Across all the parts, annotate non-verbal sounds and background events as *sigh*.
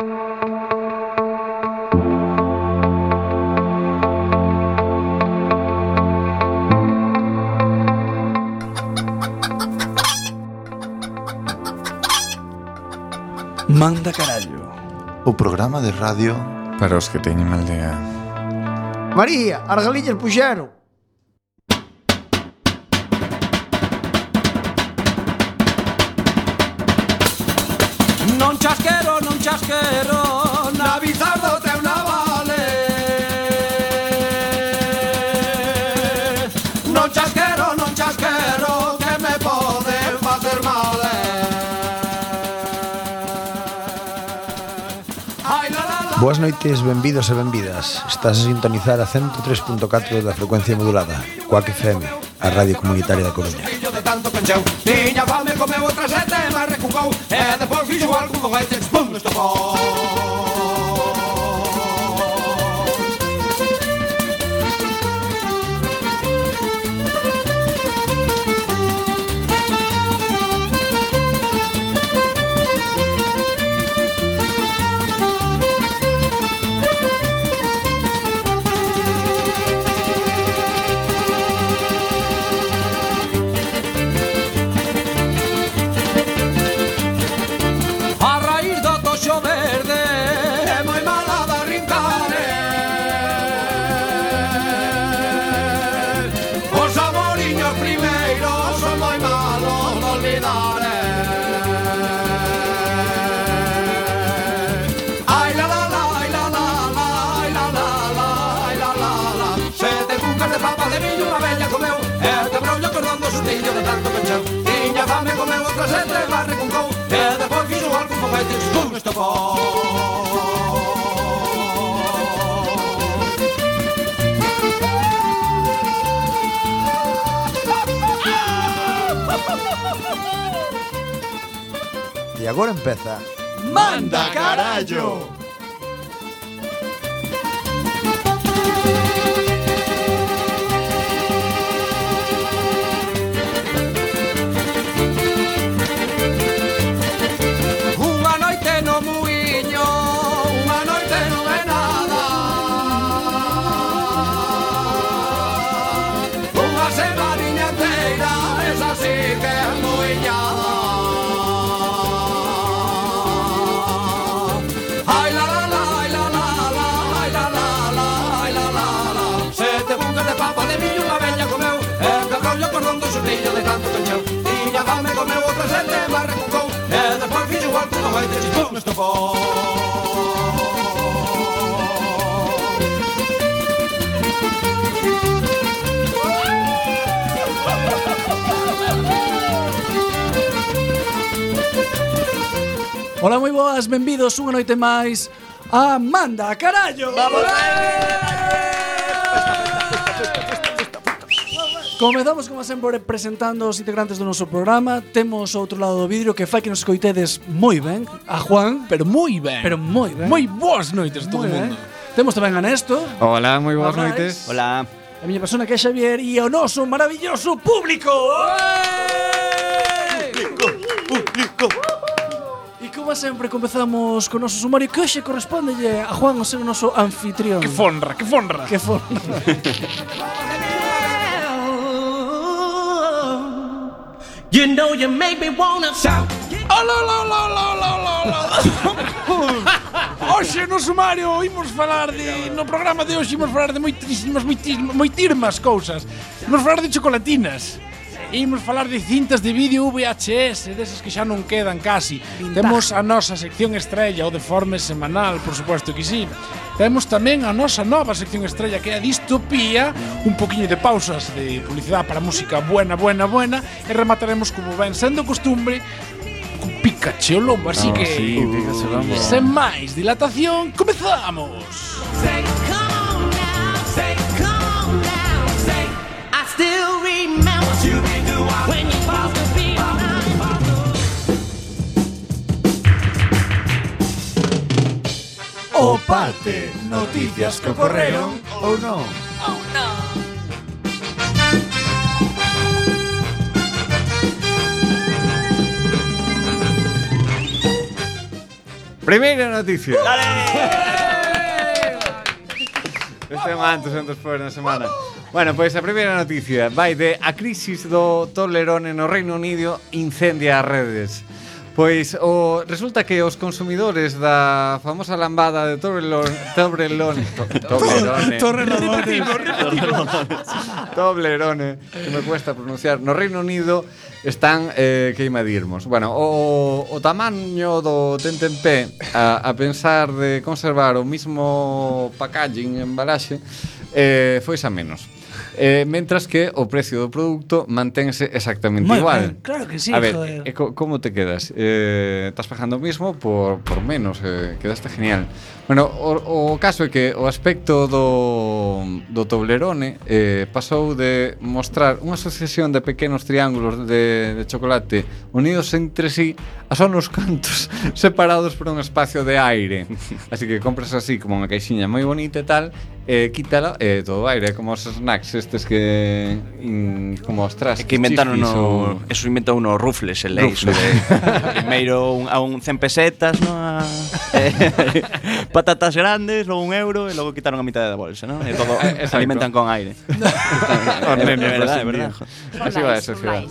Manda Carallo. O programa de radio Para os que teñen aldea María, Argalillas Puxero. Boas noites, benvidos e benvidas. Estás a sintonizar a 103.4 da frecuencia modulada, Coac FM, a radio comunitaria da Coruña. de tanto pencheu Tiña fame, comeu outra sete, mas recucou, E depois fixo algo con este expum, estopou the ball. E agora empeza Manda carallo outra xente barra con cou E despois fixo alto no baile de chipón estofón Ola, moi boas, benvidos unha noite máis a Manda, carallo! Vamos! Comezamos, como sempre, presentando os integrantes do noso programa. Temos outro lado do vidrio que fai que nos coitedes moi ben. A Juan. Pero moi ben. Pero moi ben. Moi boas noites todo o mundo. Temos tamén a Nesto. Hola, moi boas noites. Hola. A miña persona que é Xavier E o noso maravilloso público. Público, público uh, E como sempre comezamos con noso sumario que hoxe corresponde a Juan o seu noso anfitrión. Que fonra, que fonra. Que fonra. *laughs* You know you make me wanna shout. Ola, ola, ola, ola, ola, ola, ola. Oxe no sumario imos falar de no programa de hoxe imos falar de moitísimas moitísimas moitirmas cousas. Imos falar de chocolatinas. Imos falar de cintas de vídeo VHS, desas que xa non quedan casi. Vintage. Temos a nosa sección estrella, o deforme semanal, por suposto que sí. Temos tamén a nosa nova sección estrella, que é a distopía, un poquinho de pausas de publicidade para música buena, buena, buena, e remataremos, como ven sendo costumbre, con Pikachu Lombo, así no, que... Sí, Pikachu Lombo. Sen máis dilatación, comezamos! Say, come on now, say, come on now, say, I still remember you. O parte, noticias que ocorreron ou non. Oh, non. Primeira noticia. Dale! este é un antes e un despois na semana. Bueno, pois a primeira noticia vai de a crisis do Tolerone no Reino Unido incendia as redes. Pois o resulta que os consumidores da famosa lambada de Toblerone Toblerone Toblerone Toblerone que me cuesta pronunciar no Reino Unido están eh, que imadirmos. Bueno, o, o tamaño do tentempé a, a pensar de conservar o mismo packaging, embalaxe, eh, foi xa menos. Eh, mentras que o precio do produto manténse exactamente Muy, igual. Claro que sí, A ver, joder. Eh, co como te quedas? Eh, estás pagando o mismo por, por menos, eh, quedaste genial. Bueno, o, o caso é que o aspecto do, do Toblerone eh, pasou de mostrar unha asociación de pequenos triángulos de, de chocolate unidos entre sí a son uns cantos *laughs* separados por un espacio de aire. *laughs* Así que compras así como unha caixinha moi bonita e tal, eh, quítala e eh, todo o aire, como os snacks estes que in, como os trastes. Que inventaron no, o... eso inventou unos rufles, el lei, primeiro un, a un 100 pesetas, no, a, *laughs* eh, patatas grandes, logo un euro e logo quitaron a mitad da bolsa, non? E todo *laughs* eh, se alimentan con aire. *laughs* é verdade, é verdade. Así va a sociedade.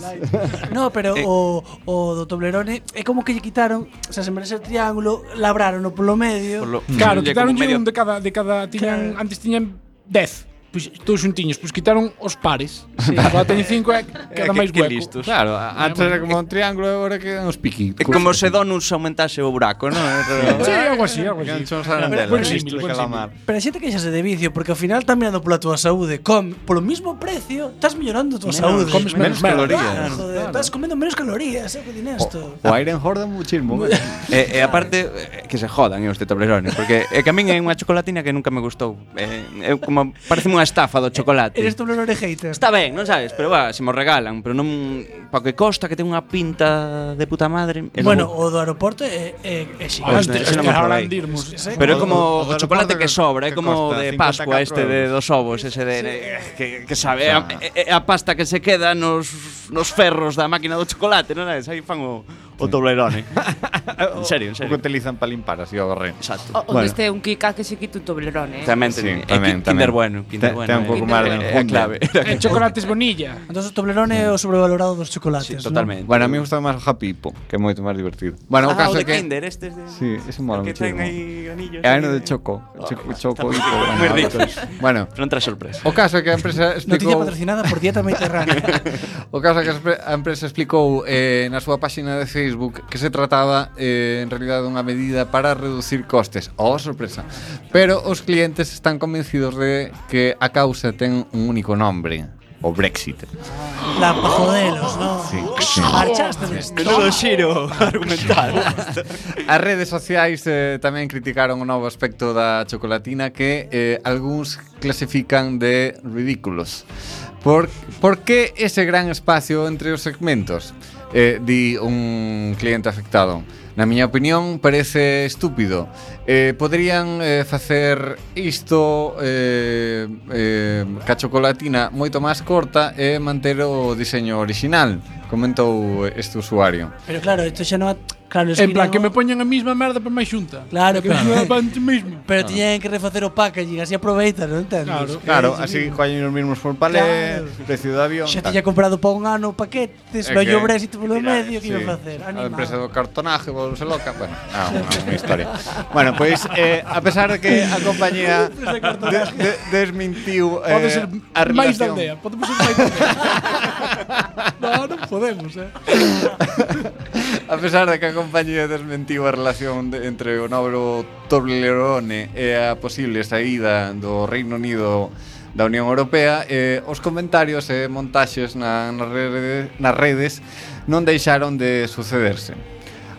No, pero eh, o, o do Toblerone é como que lle quitaron, o sea, se merece el triángulo, labraron polo medio. Por lo, claro, mm. quitaron un medio... de cada de cada tiñan, antes tiñan 10 pois, todos xuntiños, pois quitaron os pares. *laughs* Sí. Agora teñen cinco e queda máis hueco. Listos. Claro, antes era como un triángulo e agora quedan os piqui. É como se Donus aumentase o buraco, non? *laughs* sí, algo así, algo así. Pero a xente que de vicio, porque ao final está mirando pola túa saúde. Com, polo mismo precio, estás mellorando a túa saúde. Comes menos, menos calorías. Ah, joder. Estás comendo menos calorías, é o que din esto. O, aire Iron muchísimo. *laughs* e, e aparte, eh, que se jodan eh, os tetoblerones, porque é que a min é unha chocolatina que nunca me gustou. Eh, é como, parece unha unha estafa do chocolate. Eres tú un hater. Está ben, non sabes, pero va, se mo regalan, pero non pa que costa que ten unha pinta de puta madre. Bueno, o do aeroporto é, é, é xigante. Hostia, Hostia, hablan de Pero é como o, o chocolate que sobra, é como de Pascua este de dos ovos, ese de eh, que, que sabe é a, é eh, a pasta que se queda nos nos ferros da máquina do chocolate, non é? Aí fan o o Toblerone. *laughs* en serio, en O que serio. utilizan para limpar así o gorre. Exacto. O, o deste un Kika que se quita un Toblerone, eh? Tamén, Sí, ten- é tamén, ki- Kinder tamén. bueno, Kinder Ten- bueno. ten un eh. pouco máis de É a enjundia. clave. Eh, chocolates bonilla. Entón o Toblerone é o sobrevalorado dos Sí, chocolates, totalmente. Bueno, a mí me gusta máis o Happy Hippo, que é moito máis divertido. Bueno, o ah, caso o é de que Kinder, estes de... Sí, ese mola que ten muchísimo. aí anillos. É ano aí de choco, choco, choco muy- Hippo, muy bueno, ricos. Bueno, Non trae sorpresa. o caso é que a empresa *laughs* Noticia explicou patrocinada por Dieta Mediterránea. *laughs* O caso é que a espre- a empresa explicou eh, na súa páxina de Facebook que se trataba eh, en realidad dunha medida para reducir costes. Oh, sorpresa. Pero os clientes están convencidos de que a causa ten un único nombre, o Brexit. La pa jodelos, non? Sí, sí. Marchaste Menudo xiro argumental. *laughs* As redes sociais eh, tamén criticaron o novo aspecto da chocolatina que eh, algúns clasifican de ridículos. Por, por que ese gran espacio entre os segmentos? eh, di un cliente afectado. Na miña opinión, parece estúpido. Eh, poderían eh, facer isto eh, eh, ca chocolatina moito máis corta e manter o diseño original, comentou eh, este usuario. Pero claro, isto xa non... Claro, en plan, que me poñan a mesma merda para máis xunta. Claro, que claro. Me antes mesmo. *laughs* Pero claro. tiñen que refacer o packaging, así aproveita, non entendes? Claro, claro así coñen os mismos por palé, claro. precio de avión. Xa tiña comprado para un ano paquetes, non llobres e polo medio, que sí. iba a facer? Animado. A empresa do cartonaje, volvese loca, bueno, ah, non, unha historia. bueno, Pois, eh, a pesar de que a compañía *laughs* de, de, desmentiu eh, Pode ser a relación... máis da aldea. Podemos ser máis da aldea. *laughs* no, non podemos, eh. A pesar de que a compañía desmentiu a relación de, entre o nobro Toblerone e a posible saída do Reino Unido da Unión Europea, eh, os comentarios e montaxes na, na rede, nas redes non deixaron de sucederse.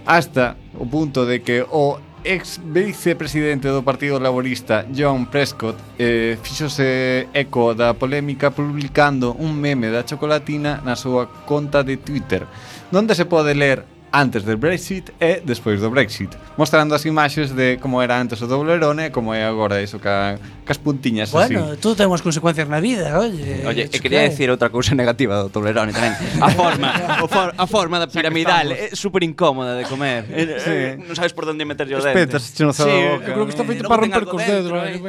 Hasta o punto de que o ex vicepresidente do Partido Laborista John Prescott eh, fixose eco da polémica publicando un meme da chocolatina na súa conta de Twitter, donde se pode ler antes del Brexit e despois do Brexit mostrando as imaxes de como era antes o doblerone e como é agora iso ca, cas puntiñas bueno, así. todo ten unhas consecuencias na vida oye, oye e quería que... decir outra cousa negativa do doblerone tamén a forma o for, a forma da piramidal é super incómoda de comer sí. Eh, eh, non sabes por onde meter o dente espetas che no sí, boca. eu creo que está eh, feito para romper cos dedos eh.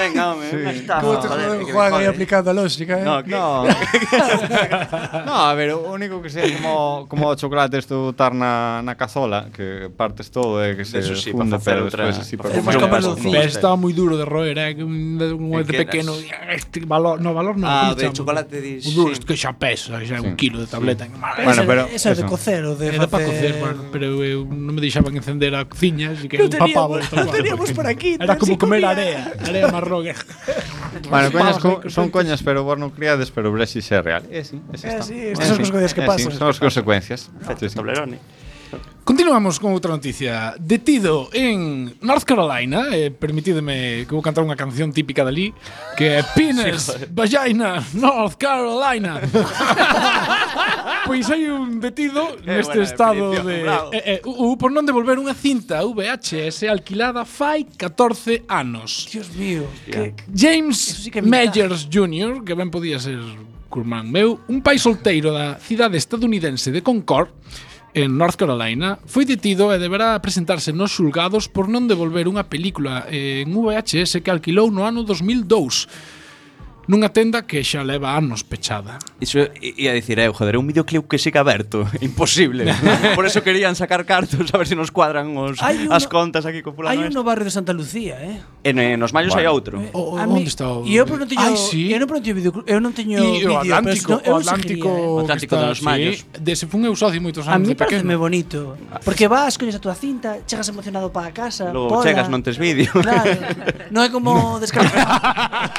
venga home sí. está como te Juan aí aplicando a lógica eh? no, no. no a ver o único que sei como, como o chocolate isto montar na, na cazola que partes todo e eh, que se Eso sí, funde pero outra, despois así para facer un pastel. Moi duro de roer, eh, un de pequeno este valor, no valor non. Ah, de chocolate dis. Un duro que xa pesa, xa sí. un kilo de tableta. Sí. Bueno, pero esa é de cocer, de. Eh, era para cocer, bueno, pero eh, eu non me deixaban encender a cociña, así que non papaba. Non teníamos por aquí. Era como comer area, area marrón. *laughs* Bueno, coñas, co son coñas, pero vos non criades, pero Brexit é real. É eh, sí, é eh, eh, sí, estas sí, son as consecuencias que pasan. Sí, son as consecuencias. Toblerone. Continuamos con outra noticia. Detido en North Carolina, eh, permitídeme que vou cantar unha canción típica dali, que é Penis, Vagina, North Carolina. *laughs* pois hai un detido eh, neste estado de... Eh, eh, uh, por non devolver unha cinta VHS alquilada fai 14 anos. Dios mío. Que, James sí que Meyers Jr., que ben podía ser curmán meu, un pai solteiro da cidade estadounidense de Concord, en North Carolina, foi detido e deberá presentarse nos xulgados por non devolver unha película eh, en VHS que alquilou no ano 2002 nunha tenda que xa leva anos pechada. Iso ia dicir, eu, joder, un videoclip que siga aberto, *laughs* imposible. *laughs* Por eso querían sacar cartos a ver se si nos cuadran os, uno, as contas aquí co fulano. Hai un no barrio de Santa Lucía, eh? En, en os mallos bueno. hai outro. Eh, o, o, a mí, onde está o... E eu non teño, Ai, sí. eu non teño videoclip, eu non teño e vídeo, o Atlántico, pero, o Atlántico, no, o Atlántico está, dos mallos. Sí, dese fun eu socio moitos anos de pequeno. A mí bonito, porque vas, coñes a túa cinta, chegas emocionado para a casa, Logo pola, chegas non tes vídeo. Claro. *laughs* non é como no. descargar.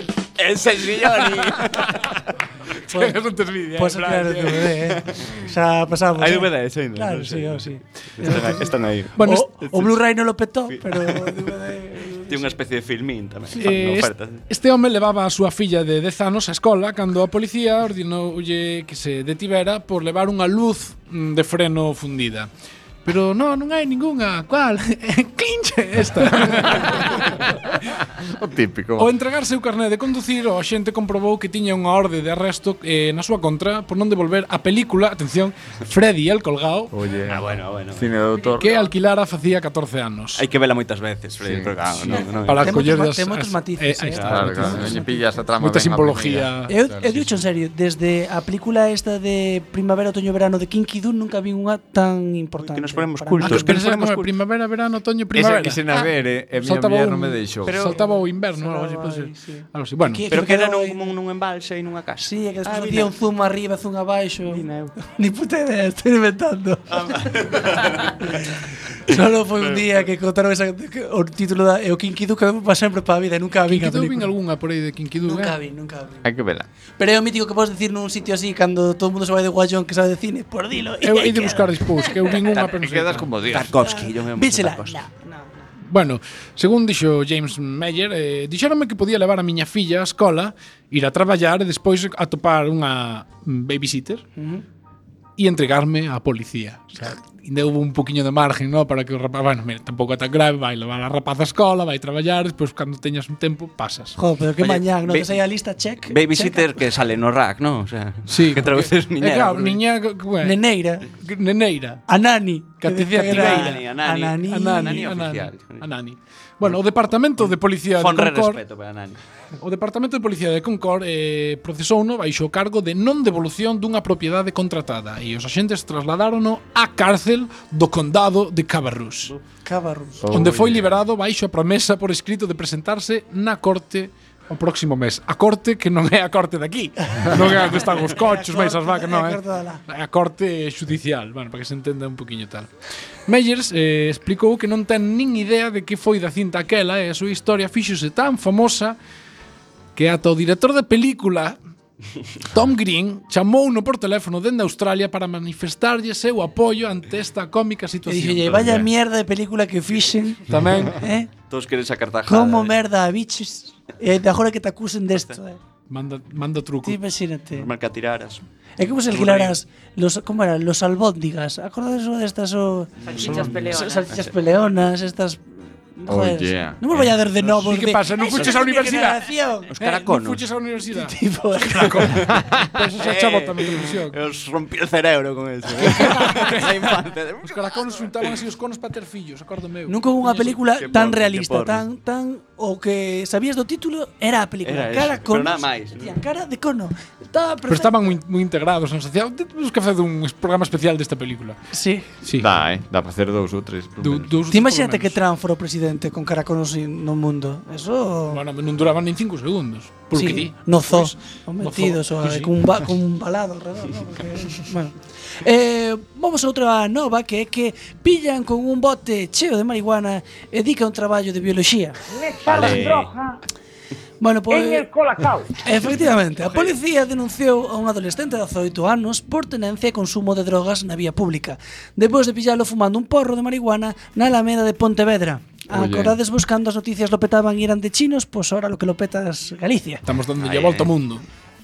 *laughs* Ese sillón. *laughs* *laughs* Pues, Pois vídeos. Pues claro, DVD, eh. Xa pasamos. Hai ¿eh? DVDs aínda. Claro, sí, o sí. Están, están aí. Bueno, o, o Blu-ray non lo petó, pero DVD Tiene unha especie de filmín tamén. Eh, oferta, este home levaba a súa filla de 10 anos á escola cando a policía ordinoulle que se detivera por levar unha luz mm, de freno fundida. Pero no, non hai ningunha. Cual? *laughs* Eh, clinche esta. o típico. O entregarse o carné de conducir, o xente comprobou que tiña unha orde de arresto eh, na súa contra por non devolver a película, atención, Freddy el colgao. Oye. Ah, bueno, bueno. Cine de autor. Que alquilara facía 14 anos. Hai que vela moitas veces, Freddy sí. el colgao. Sí. No, no, Para coller as... Ten moitos matices. Eh, aí eh. está. Claro, claro. Matices. Pillas a trama Moita simbología. Eu, eu dicho en serio, desde a película esta de Primavera, Otoño, Verano de Kinky Dune nunca vi unha tan importante nos ponemos cultos. Que nos ponemos cultos. Primavera, verano, otoño, primavera. Esa se na ver, ah, eh, e mi muller non me deixou. Pero, saltaba o inverno, algo así, pues, sí. Eh, algo así. Bueno, pero que era nun, nun, nun embalse e nunha casa. Sí, é que ah, despois ah, facía un zoom arriba, zoom abaixo. Ni puta idea, estou inventando. Ah, *laughs* Solo foi un día que contaron esa, que, o título da o Kinky Duke para sempre para a vida, e nunca a vi a película. Kinky algunha por aí de Kinky Duke? Nunca eh? vi, nunca vi. Hai que vela. Pero é o mítico que podes decir nun sitio así cando todo o mundo se vai de guayón que sabe de cine, por dilo. Eu hei de buscar dispós, que eu vin unha, pero non sei. quedas como Dios. Tarkovsky, yo me Vísela. Tarkovsky. No, no. Bueno, según dixo James Meyer, eh, dixéronme que podía levar a miña filla á escola, ir a traballar e despois atopar unha babysitter uh -huh. e entregarme á policía. O sea, ainda houve un poquinho de margen, no? Para que o rapaz, bueno, mira, tampouco é tan grave, vai levar a rapaz á escola, vai traballar, despois cando teñas un tempo, pasas. Jo, pero que mañán, no? Que saia a lista, check. Babysitter que sale no rack, no? O sea, sí, que traduces niñera. Eh, claro, niña, bueno, neneira. Neneira. Anani. Que te dicía Anani, Anani. Anani, Anani, Anani, Anani, Anani, Anani, Anani, Anani, Anani, Bueno, o Departamento de Policía de Concord... respeto para Nani. O Departamento de Policía de Concord eh, procesouno baixo o cargo de non devolución dunha propiedade contratada e os axentes trasladarono á cárcel do condado de Cabarrús. Cabarrús. Onde foi liberado baixo a promesa por escrito de presentarse na corte o próximo mes. A corte que non é a corte daqui. non é onde están os cochos, máis as vacas, non, é. A eh? corte judicial, bueno, para que se entenda un poquinho tal. Meyers eh, explicou que non ten nin idea de que foi da cinta aquela e a súa historia fíxose tan famosa que ata o director da película Tom Green chamouno por teléfono dende Australia para manifestarlle seu apoio ante esta cómica situación. E dixolle, vaya mierda de película que fixen. Tamén. eh? Todos queren sacar tajada. Como merda, biches. E de agora que te acusen desto, eh. Manda, manda truco. Ti imagínate. Normal que atiraras. É como se alquilaras los, como era, los albóndigas. Acordades de destas o... Oh, salchichas peleonas. Salchichas peleonas, estas... Joder, oh, yeah. Non vos vai a dar de novo. que pasa? Non fuches á universidade? Eh, *laughs* eh. Os caraconos. Non fuches á universidade? Tipo... Os caraconos. Pero xa chavo tamén televisión. Os rompí o cerebro con eso. *laughs* os caraconos juntaban así os conos para ter fillos, acordo meu. Nunca unha película tan realista, tan, tan o que sabías do título era a película. Era cara eso, conos, pero nada máis. Tía, cara de cono. Estaba perfecto. Pero estaban moi, moi integrados na sociedade. Temos que facer un programa especial desta película. Sí. sí. Dá, eh? Dá para facer dous ou tres. Do, dos, Ti imagínate que Trump fora o presidente con cara cono no mundo. Eso... Bueno, non duraban nin cinco segundos. Por sí, que di. No zoo. Pues, pois, metidos, no zoo. Sí, eh, sí. Cun, ba, cun balado alrededor. Sí, sí. ¿no? Porque, bueno. Eh, vamos a outra nova que é que pillan con un bote cheo de marihuana e dica un traballo de biología. Vale. Bueno, pois... En el colacao. *laughs* Efectivamente, a policía denunciou a un adolescente de 18 anos por tenencia e consumo de drogas na vía pública, depois de pillalo fumando un porro de marihuana na Alameda de Pontevedra. Acordades buscando as noticias lo petaban irán de chinos, pois ahora lo que lo petas Galicia. Estamos dando a volta ao mundo.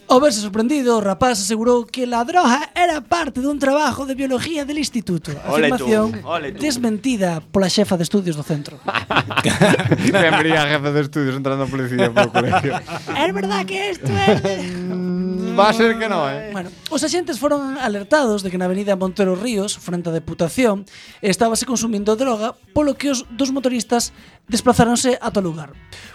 Ao verse sorprendido, o rapaz asegurou que la droga era parte dun trabajo de biología del instituto. Ole tú, Afirmación ole tú. desmentida pola xefa de estudios do centro. *laughs* Sempre a jefe de estudios entrando a policía polo colegio. *laughs* É verdad que isto é... Mm, va a ser que non, eh? Bueno, os axentes foron alertados de que na avenida Montero Ríos, frente á deputación, estábase consumindo droga, polo que os dos motoristas desplazáronse ata o lugar.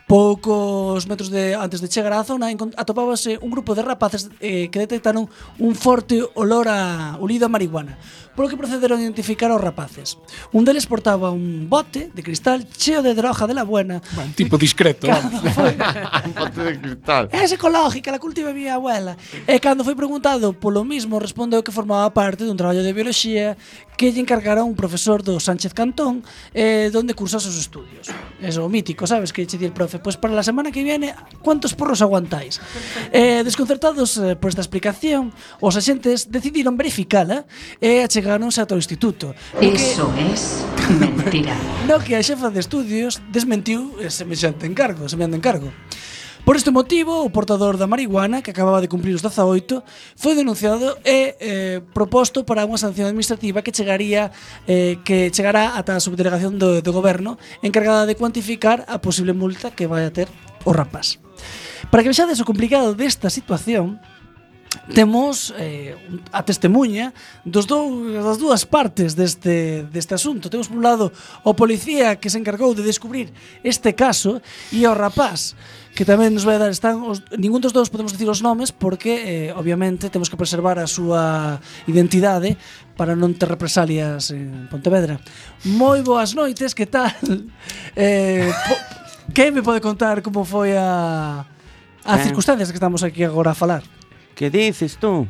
Poucos metros de antes de chegar á zona atopábase un grupo de rapaces eh, que detectaron un forte olor a olido a marihuana, polo que procederon a identificar aos rapaces. Un deles portaba un bote de cristal cheo de droga de la buena. Un tipo discreto. Foi, *laughs* un bote de cristal. É ecológica, la cultiva mi abuela. E cando foi preguntado polo mismo, respondeu que formaba parte dun traballo de bioloxía que lle encargara un profesor do Sánchez Cantón eh, donde cursa os estudios eso, mítico, sabes, que che di el profe, pois pues para la semana que viene, cuántos porros aguantáis? eh, desconcertados eh, por esta explicación, os axentes decidiron verificala e eh, achegáronse ata o instituto. Eso que, es mentira. *laughs* no que a xefa de estudios desmentiu semellante encargo, semellante encargo. Por este motivo, o portador da marihuana, que acababa de cumplir os 18, foi denunciado e eh, proposto para unha sanción administrativa que chegaría eh, que chegará ata a subdelegación do, do goberno encargada de cuantificar a posible multa que vai a ter o rapaz. Para que vexades o complicado desta situación, temos eh, a testemunha dos dou, das dúas partes deste, deste asunto. Temos por un lado o policía que se encargou de descubrir este caso e o rapaz que tamén nos vai dar están os, ningún dos dous podemos dicir os nomes porque eh, obviamente temos que preservar a súa identidade para non ter represalias en Pontevedra. Moi boas noites, que tal? *laughs* Eh, po, que me pode contar como foi a a eh. circunstancias que estamos aquí agora a falar? Que dices tú?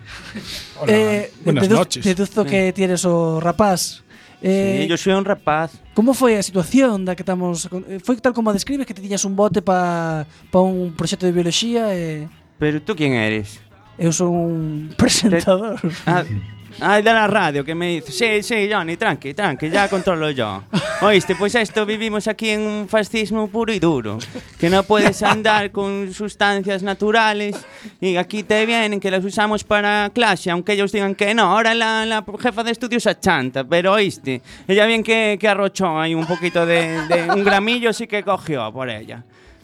Hola, eh, buenas deduz, noches. Deduzco que tienes o rapaz. Eh, sí, yo soy un rapaz. Como foi a situación da que estamos... Eh, foi tal como a describes que te tiñas un bote para pa un proxecto de biología e... Eh? Pero tú quen eres? Eu sou un *laughs* presentador. Te... Ah, ah, de la radio que me dice, sí, sí, Johnny, tranqui, tranqui, ya controlo yo. Oíste, pues esto vivimos aquí en un fascismo puro y duro, que no puedes andar con sustancias naturales y aquí te vienen que las usamos para clase, aunque ellos digan que no. Ahora la, la jefa de estudios achanta, pero oíste, ella bien que, que arrochó ahí un poquito de, de un gramillo, sí que cogió por ella.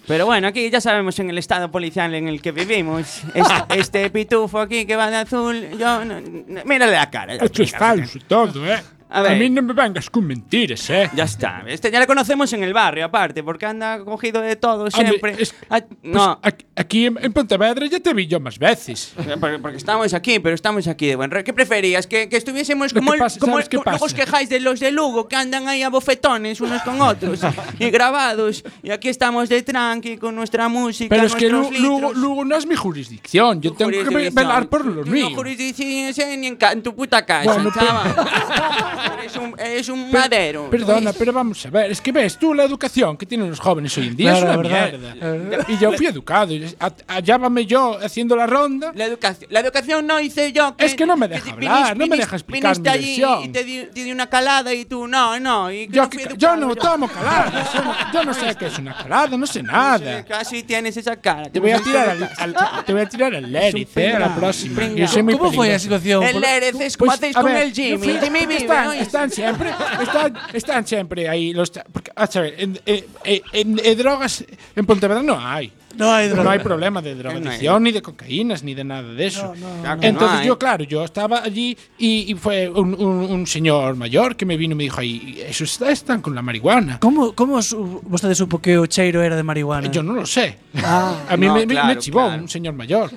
Pero bueno, aquí ya sabemos en el estado policial en el que vivimos. Este, *laughs* este pitufo aquí que va de azul, yo. no- no- mírale la cara. Esto es falso todo, eh. A A, ver. mí no me vengas con mentiras, eh. Ya está. Este ya le conocemos en el barrio, aparte, porque anda cogido de todo siempre. Hombre, es- Ah, Pues no, aquí, en, en Pontevedra ya te vi yo más veces. porque, porque estamos aquí, pero estamos aquí de buen ¿Qué preferías? ¿Que, que estuviésemos Lo como, que el- pasa, como ¿sabes el- como- os quejáis de los de Lugo que andan ahí a bofetones unos con otros y grabados? Y aquí estamos de tranqui con nuestra música, Pero es que Lugo, litros. Lugo no es mi jurisdicción. Yo tengo que velar por los No míos. jurisdicción ni en, en tu puta casa, Bueno, chaval. *laughs* *laughs* Eres un, eres un madero. Perdona, pero vamos a ver, es que ves tú la educación que tienen los jóvenes hoy en día Claro, es una verdad. mierda. Y yo fui educado, y hallábame yo haciendo la ronda. La educación, la educación no hice yo. Es que no me deja te hablar, no me deja explicar viniste mi allí y te di, te di una calada y tú, no, no. Y que Yo, no que- yo no tomo caladas, yo no, yo no sé qué es una calada, no sé nada. Casi tienes esa cara. Te voy a tirar al, al- te voy a tirar al Lérez, eh, a la próxima. Yo soy muy ¿Cómo foi a peligroso. situación? El Lérez es como hacéis Pues, con ver, el Jimmy. Jimmy vive, están, están siempre, están, están siempre ahí los porque, a ver, en, en- en- en drogas en Pontevedra no hay. No hay droga. No hay problema de drogadicción, ni de cocaínas, ni de nada de eso. Entonces no hay. yo, claro, yo estaba allí y, y fue un, un- un señor mayor que me vino y me dijo, ahí, eso está, están con la marihuana. Como, como su, vostede supo que o cheiro era de marihuana? Yo no lo sé. Ah, A mí no, me, claro, me chivó claro. un señor mayor.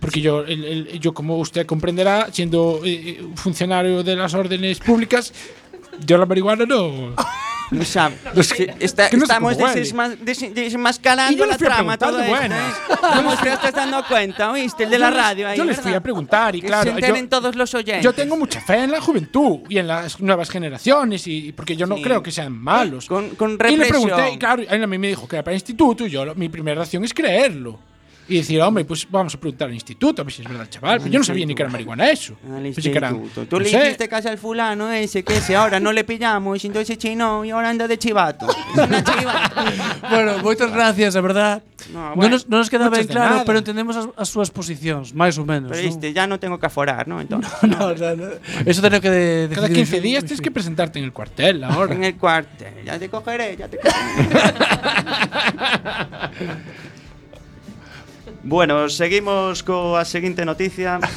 Porque yo, el- el- yo, como usted comprenderá, siendo eh, eh, funcionario de las órdenes públicas, yo la marihuana no. *laughs* *laughs* No sabe. Sí, que- está- que no estamos cómo huele. desesma- des- Y desmascarando yo les la fui trama esta, buenas. ¿eh? ¿Cómo te estás dando cuenta, oíste? El de la Yo radio ahí, Yo les fui ¿verdad? a preguntar y Que claro, se yo, enteren todos los oyentes. yo tengo mucha fe en la juventud y en las nuevas generaciones y porque yo no Sí. creo que sean malos. Con, con y le represión. pregunté y claro, a mí me dijo que era para instituto y yo mi primera reacción es creerlo. Y decir, hombre, pues vamos a preguntar al instituto a ver si es verdad, chaval. Pero yo no sabía ni que era marihuana eso. Al Pensé que eran- instituto. Tú no le hiciste caso al fulano ese que ese ahora no le pillamos y entonces chino y ahora anda de chivato. *laughs* Es una chivata. Bueno, moitas gracias, a verdad. No, bueno. nos, non nos queda Muchas de claro, pero entendemos as, as súas posicións, máis ou menos. Pero viste, ya no tengo que aforar, ¿no? Entonces, *laughs* No, o sea, no. Eso tengo que de, Cada decidir 15 yo. días tienes que presentarte en el cuartel ahora. en el cuartel. Ya te cogeré, ya te cogeré. *laughs* Bueno, seguimos coa seguinte noticia. *laughs*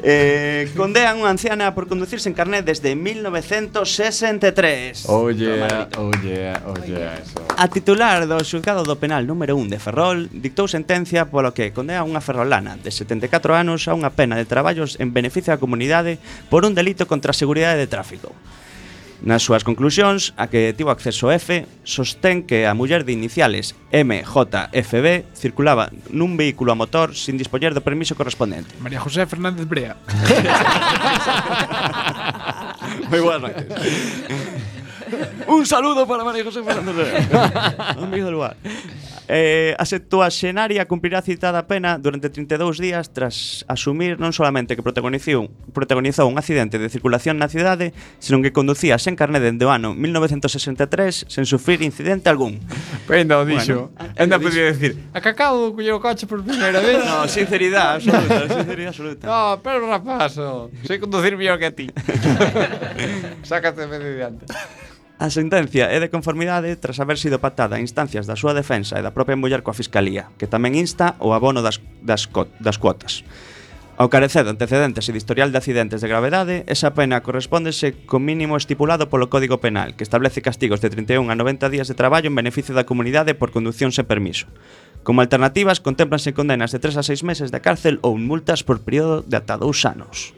Eh, condean unha anciana por conducir sen carnet desde 1963. Oye, oye, oye, eso. A titular do xulgado do penal número 1 de Ferrol dictou sentencia polo que condena unha ferrolana de 74 anos a unha pena de traballos en beneficio da comunidade por un delito contra a seguridade de tráfico. Nas súas conclusións, a que tivo acceso F, sostén que a muller de iniciales MJFB circulaba nun vehículo a motor sin dispoñer do permiso correspondente. María José Fernández Brea. *laughs* Moi boas noites. Un saludo para María José Fernández Brea. *laughs* Amigo do lugar. Eh, a septuaxenaria cumprirá citada pena durante 32 días tras asumir non solamente que protagonizou, protagonizou un accidente de circulación na cidade, senón que conducía sen carné dende o ano 1963 sen sufrir incidente algún. Ainda o dixo. Bueno, Enda podría dicir, acacado culler o coche por primeira vez. No, sinceridade absoluta, *laughs* sinceridade absoluta. No, pero rapazo, sei conducir mellor que a ti. *laughs* Sácate de diante. A sentencia é de conformidade tras haber sido patada a instancias da súa defensa e da propia muller coa Fiscalía, que tamén insta o abono das, das, das cuotas. Ao carecer de antecedentes e de historial de accidentes de gravedade, esa pena correspondese co mínimo estipulado polo Código Penal, que establece castigos de 31 a 90 días de traballo en beneficio da comunidade por conducción sen permiso. Como alternativas, contemplanse condenas de 3 a 6 meses de cárcel ou multas por período de ata 2 anos.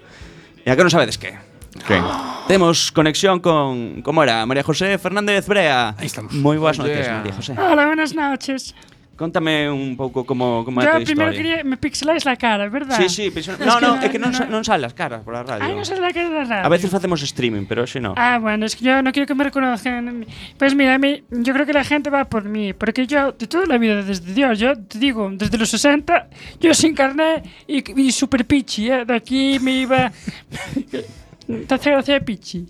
E a que non sabedes que? Quen? Temos conexión con, como era, María José Fernández Brea. Ahí estamos. Moi boas Oh, noites, yeah. María José. Hola, buenas noches. Contame un pouco como, como é Yo a tua primero historia. quería. Me pixeláis la cara, ¿verdad? Sí, sí, Es no, no, é que non, sa- no- non sale as caras por a radio. Ay, no sé la cara de la radio. a veces facemos streaming, pero hoxe no. Ah, bueno, es que yo no quiero que me reconozcan. Pues mira, a mí- yo creo que la gente va por mí, porque yo, de toda la vida, desde Dios, yo te digo, desde los 60, yo sin carnet y, y super pichi, ¿eh? De aquí me iba... *laughs* ¿Te hace gracia pichi?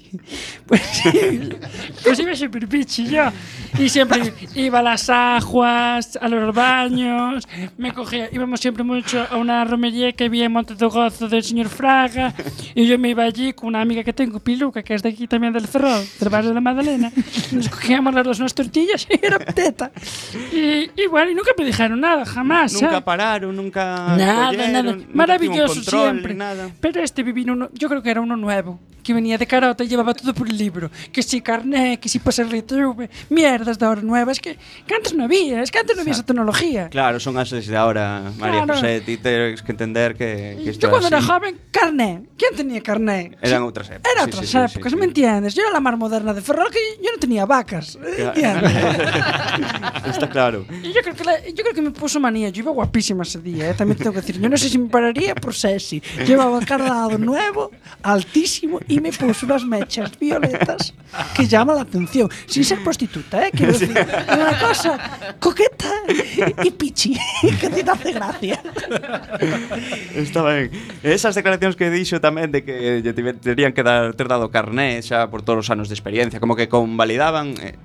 Pues, pues iba super pichi yo. Y siempre iba a las aguas, a los baños, me cogía, íbamos siempre mucho a una romería que había en Monte de Gozo del señor Fraga, y yo me iba allí con una amiga que tengo, Piluca, que es de aquí también del Ferrol, del barrio de la Magdalena, nos cogíamos las dos unas tortillas y era teta. Y, y bueno, y nunca me dijeron nada, jamás. Nunca ¿eh? pararon, nunca Nada, nada. nunca Maravilloso control, siempre. Nada. Pero este vivía uno, yo creo que era uno nuevo, que venía de carota y llevaba todo por el libro. Que si carné, que si pasar el ITV, mierdas de ahora nuevas, que, que antes no había, es que antes no había esa tecnología. Claro, son as de ahora, María Claro. José, ti tens que entender que, que isto Yo cuando era así. joven, carné. ¿Quién tenía carné? Eran Sí, outras épocas. Era sí, otras sí, sí, épocas, sí, ¿me entiendes? Yo era la más moderna de Ferrol que yo no tenía vacas. ¿eh? ¿Entiendes? *laughs* Está claro. Y yo creo, que la- yo creo que me puso manía. Yo iba guapísima ese día, ¿eh? también tengo que decir. Yo no sé si me pararía por sexy. Llevaba cardado nuevo, altísimo guapísimo e me puso unas mechas violetas que llama la atención. Sin ser prostituta, ¿eh? Quiero decir, una cosa coqueta y pichi, que te hace gracia. Está ben. Esas declaracións que dixo tamén de que lle terían que dar ter dado carné xa por todos os anos de experiencia, como que convalidaban eh,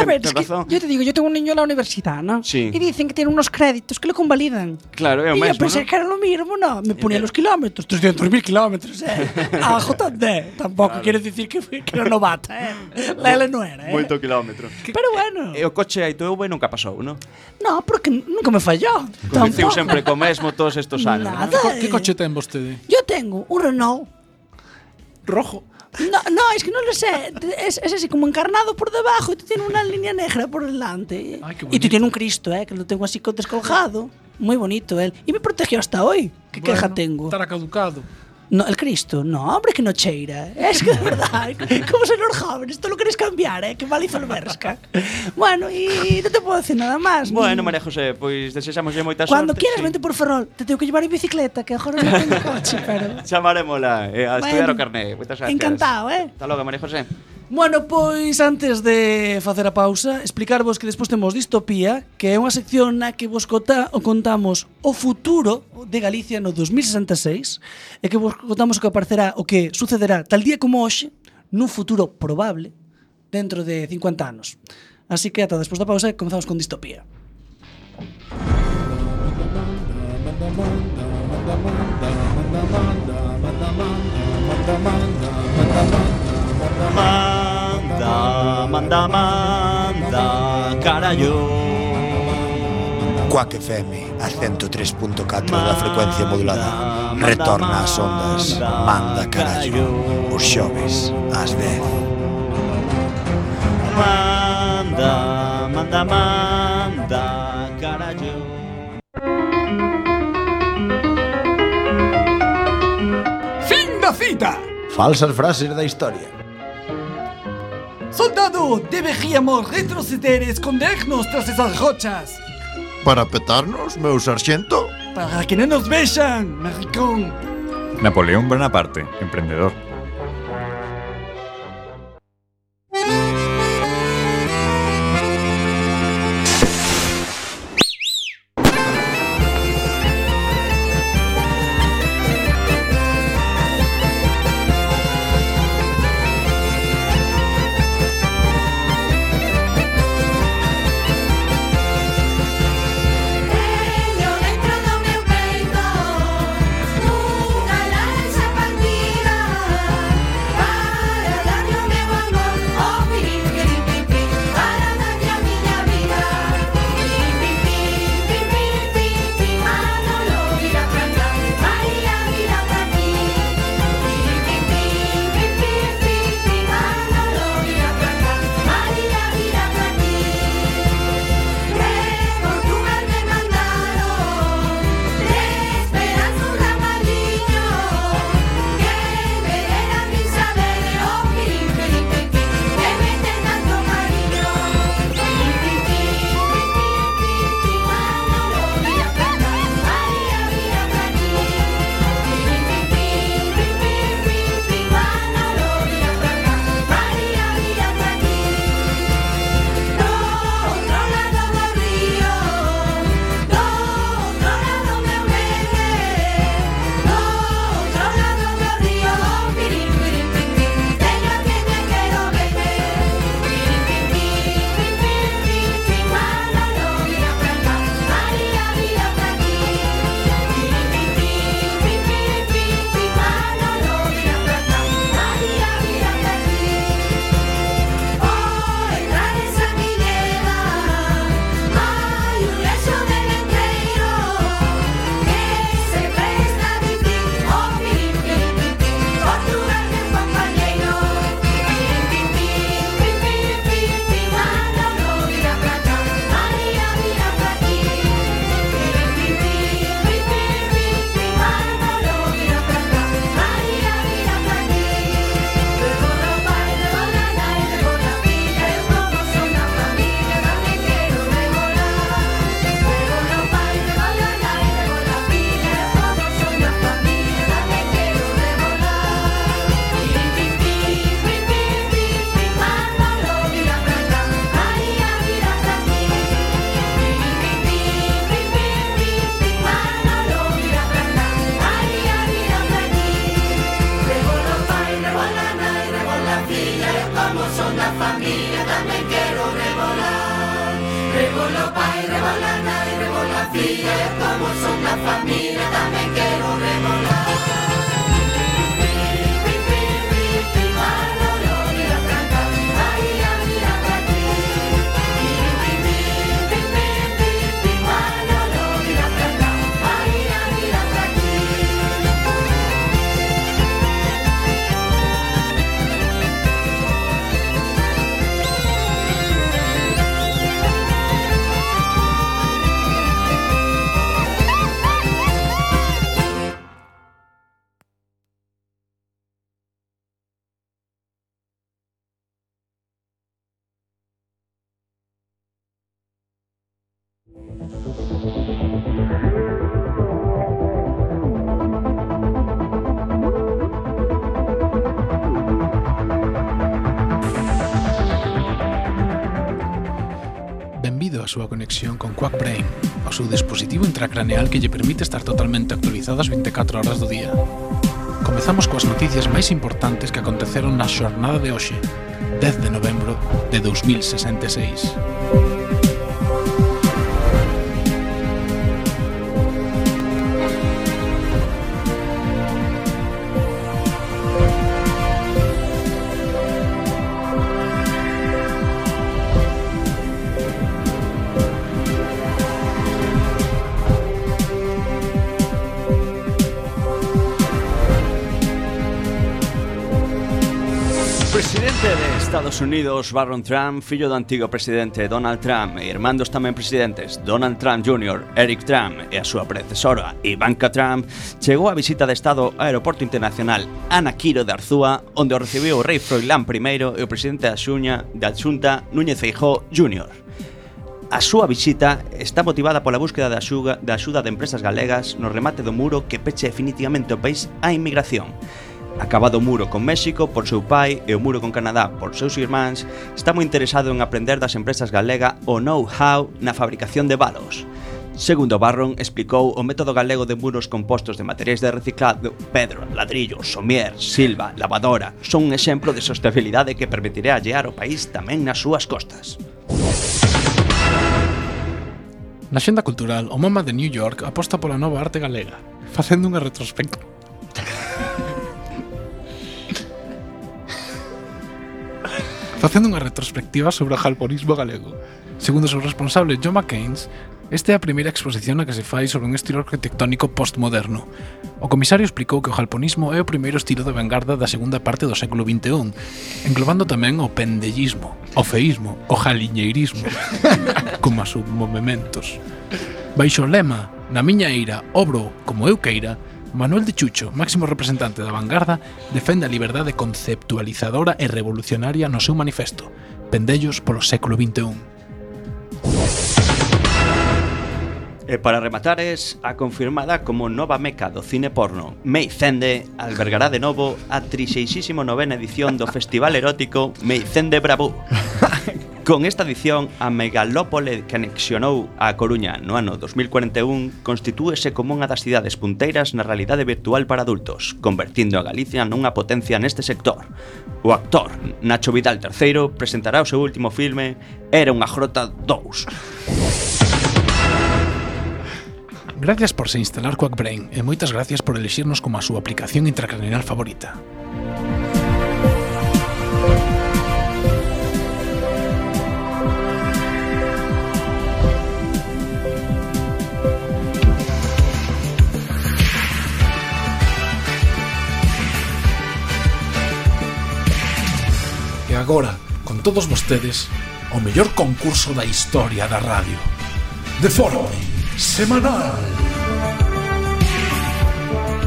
A ver, es que razón. yo te digo, yo tengo un niño en la universidad, ¿no? Sí. Y dicen que tiene unos créditos que lo convalidan. Claro, é o mesmo, Y eu pensé ¿no? que era lo mismo, no, me ponía eh, los kilómetros, 300.000 kilómetros, eh. *laughs* A JD, tampoco claro. decir dicir que, que era novata, eh. La L no era, eh. Moito kilómetro. Pero bueno. E o coche aí teu nunca pasou, ¿no? No, porque nunca me fallou. Conduciu sempre co mesmo todos estos anos. Nada. ¿no? Que coche ten vostede? Yo tengo un Renault. Rojo. No, no, es que no lo sé. Es, es así como encarnado por debajo y tú tienes una línea negra por delante. Ay, y tú tienes un Cristo, ¿eh? Que lo tengo así descolgado. Muy bonito él. Y me protegió hasta hoy. ¿Qué queja Bueno, tengo? Estará caducado. No, el Cristo, no, hombre que no cheira. Eh. *laughs* Es que de verdad, como se los jóvenes, tú lo queréis cambiar, eh, que mal hizo el Berska. Bueno, e non te puedo decir nada máis. Bueno, María José, pois pues, desexamos lle moita Cuando sorte. Cando quieras, sí. vente por Ferrol, te tengo que llevar en bicicleta, que agora non tengo coche, pero... *laughs* Chamarémola, eh, a bueno, estudiar o carné. Moitas gracias. Encantado, eh. Hasta logo, María José. Bueno, pois antes de facer a pausa, explicarvos que despois temos Distopía, que é unha sección na que vos cota, o contamos o futuro de Galicia no 2066, e que vos contamos o que aparecerá, o que sucederá tal día como hoxe, nun futuro probable, dentro de 50 anos. Así que ata despois da pausa, comezamos con Distopía. Mandamanda. Manda, manda, carallo Cuac FM a 103.4 da frecuencia modulada Retorna as ondas. Manda carallo Os xoves ás 10 Manda, manda, manda carallo Fin da cita. Falsas frases da historia. Soldado, deberíamos retroceder e escondernos tras esas rochas Para petarnos, meu sarxento? para que non nos vexan, maricón. Napoleón Bonaparte, emprendedor. a súa conexión con Quackbrain, o seu dispositivo intracraneal que lle permite estar totalmente actualizado as 24 horas do día. Comezamos coas noticias máis importantes que aconteceron na xornada de hoxe, 10 de novembro de 2066. Estados Unidos, Barron Trump, fillo do antigo presidente Donald Trump e irmandos tamén presidentes Donald Trump Jr., Eric Trump e a súa predecesora Ivanka Trump, chegou a visita de Estado ao Aeroporto Internacional Ana Quiro de Arzúa, onde o recibiu o rei Froilán I e o presidente da Xuña da Xunta Núñez Feijó Jr. A súa visita está motivada pola búsqueda da axuda, da axuda de empresas galegas no remate do muro que peche definitivamente o país á inmigración. Acabado o muro con México por seu pai e o muro con Canadá por seus irmáns, está moi interesado en aprender das empresas galega o know-how na fabricación de balos. Segundo Barron, explicou o método galego de muros compostos de materiais de reciclado, pedro, ladrillo, somier, silva, lavadora, son un exemplo de sostenibilidade que permitirá allear o país tamén nas súas costas. Na xenda cultural, o MoMA de New York aposta pola nova arte galega, facendo unha retrospectiva *laughs* facendo unha retrospectiva sobre o jalponismo galego. Segundo o seu responsable, John McCains, esta é a primeira exposición na que se fai sobre un estilo arquitectónico postmoderno. O comisario explicou que o jalponismo é o primeiro estilo de vanguarda da segunda parte do século XXI, englobando tamén o pendellismo, o feísmo, o jaliñeirismo, *laughs* como a submovementos. Baixo o lema, na miña eira, obro como eu queira, Manuel de Chucho, máximo representante da vanguarda, defende a liberdade conceptualizadora e revolucionaria no seu manifesto, Pendellos polo século XXI. E para rematar es a confirmada como nova meca do cine porno Meicende albergará de novo a 36ª edición do Festival Erótico Meicende Bravú *laughs* Con esta edición, a megalópole que anexionou a Coruña no ano 2041 constitúese como unha das cidades punteiras na realidade virtual para adultos, convertindo a Galicia nunha potencia neste sector. O actor Nacho Vidal III presentará o seu último filme Era unha grota 2. Gracias por se instalar Quackbrain e moitas gracias por elixirnos como a súa aplicación intracraneal favorita. Agora, con todos vostedes, o mellor concurso da historia da radio. De forma semanal.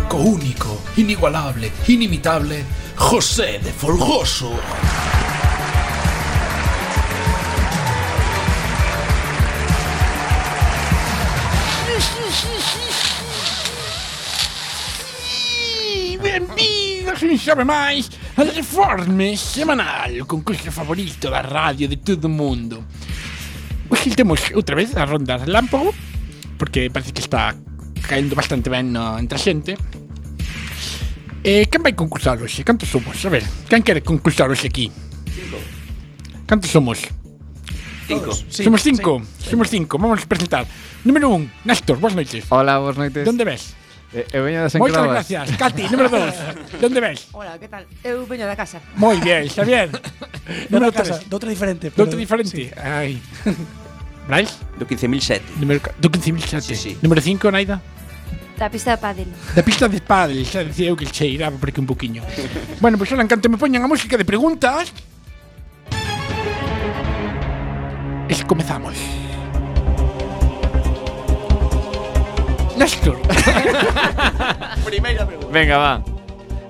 Co único, inigualable, inimitable, José de Folgoso. Benvidos un xove máis Reforme semanal, o concurso favorito da radio de todo o mundo. Hoxe temos outra vez a ronda relámpago, porque parece que está caendo bastante ben no, entre eh, a xente. E quen vai concursar hoxe? Cantos somos? A ver, quen quere concursar hoxe aquí? Cinco. Cantos somos? Cinco. Somos cinco, sí. somos cinco. Vamos presentar. Número un, Néstor, boas noites. Hola, boas noites. Donde ves? Eh, eu veño das Moitas gracias. Katy, número dos. De onde ves? Hola, que tal? Eu veño da casa. Moi bien, Xavier. *laughs* De número outra casa, tres. de outra diferente. De outra diferente. Ai. Brais? Do 15.007. Número, ca- do 15.007. Sí, sí. Número 5, Naida. Da pista de pádel. Da pista de pádel, xa decía eu que cheiraba por aquí un poquinho. bueno, pois pues, ahora en canto me poñan a música de preguntas Es comezamos. Néstor. *laughs* Primeira pregunta. Venga, va.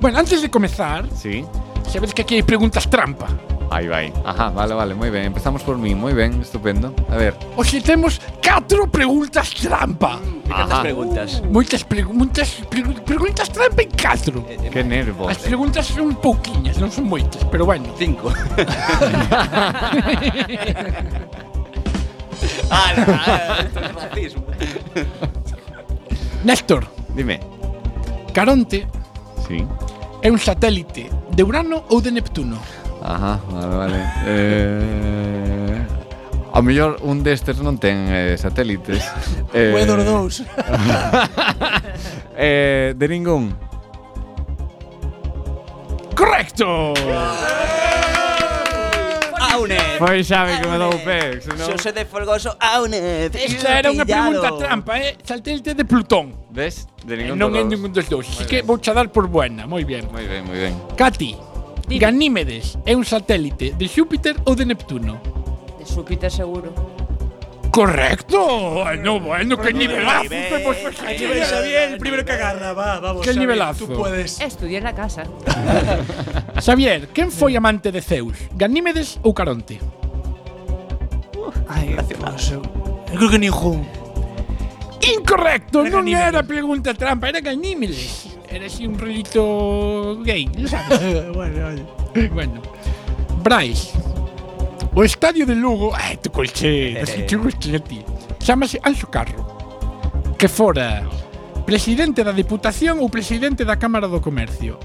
Bueno, antes de comezar, sí. sabes que aquí hai preguntas trampa. Aí vai. Ajá, vale, vale, moi ben. Empezamos por mí, moi ben, estupendo. A ver. Hoxe temos catro preguntas trampa. ¿Cuántas encantan as preguntas. Moitas preguntas, pre preguntas trampa en catro. Eh, eh, que nervos. As preguntas son pouquiñas, non son moitas, pero bueno. Cinco. *laughs* *laughs* ah, no, esto é racismo. Néstor. Dime. Caronte Sí. é un satélite de Urano ou de Neptuno? Ajá, vale, vale. eh... a mellor un destes non ten eh, satélites. *laughs* eh... Bueno, dos dous. *laughs* eh, de ningún. Correcto. Aunez. Foi Xavi que me dou pé, senón... Xosé de Folgoso Aunez. Isto era unha pregunta trampa, eh? Saltelte de Plutón. Ves? De ningún non é ningún dos dous. Así que vou xa dar por buena. Moi ben. Moi ben, moi ben. Cati, Ganímedes é un satélite de Xúpiter ou de Neptuno? De Xúpiter seguro. Correcto. Bueno, bueno, que nivelazo. Aquí ves, Xavier, el primero que agarra. Va, vamos. Qué nivelazo. Tú puedes. Estudié na casa. *laughs* Xavier, quen foi amante de Zeus? Ganímedes ou Caronte? Ay, pues, eu, creo que ningún. Incorrecto, Era non Ganímedes. era pregunta trampa, era Ganímedes. Era así un rolito gay, ¿lo sabes? *laughs* bueno, oye. bueno. Brais. O estadio de Lugo, ai, tu colche, te ti. Chámase Anxo Carro, que fora presidente da Diputación ou presidente da Cámara do Comercio.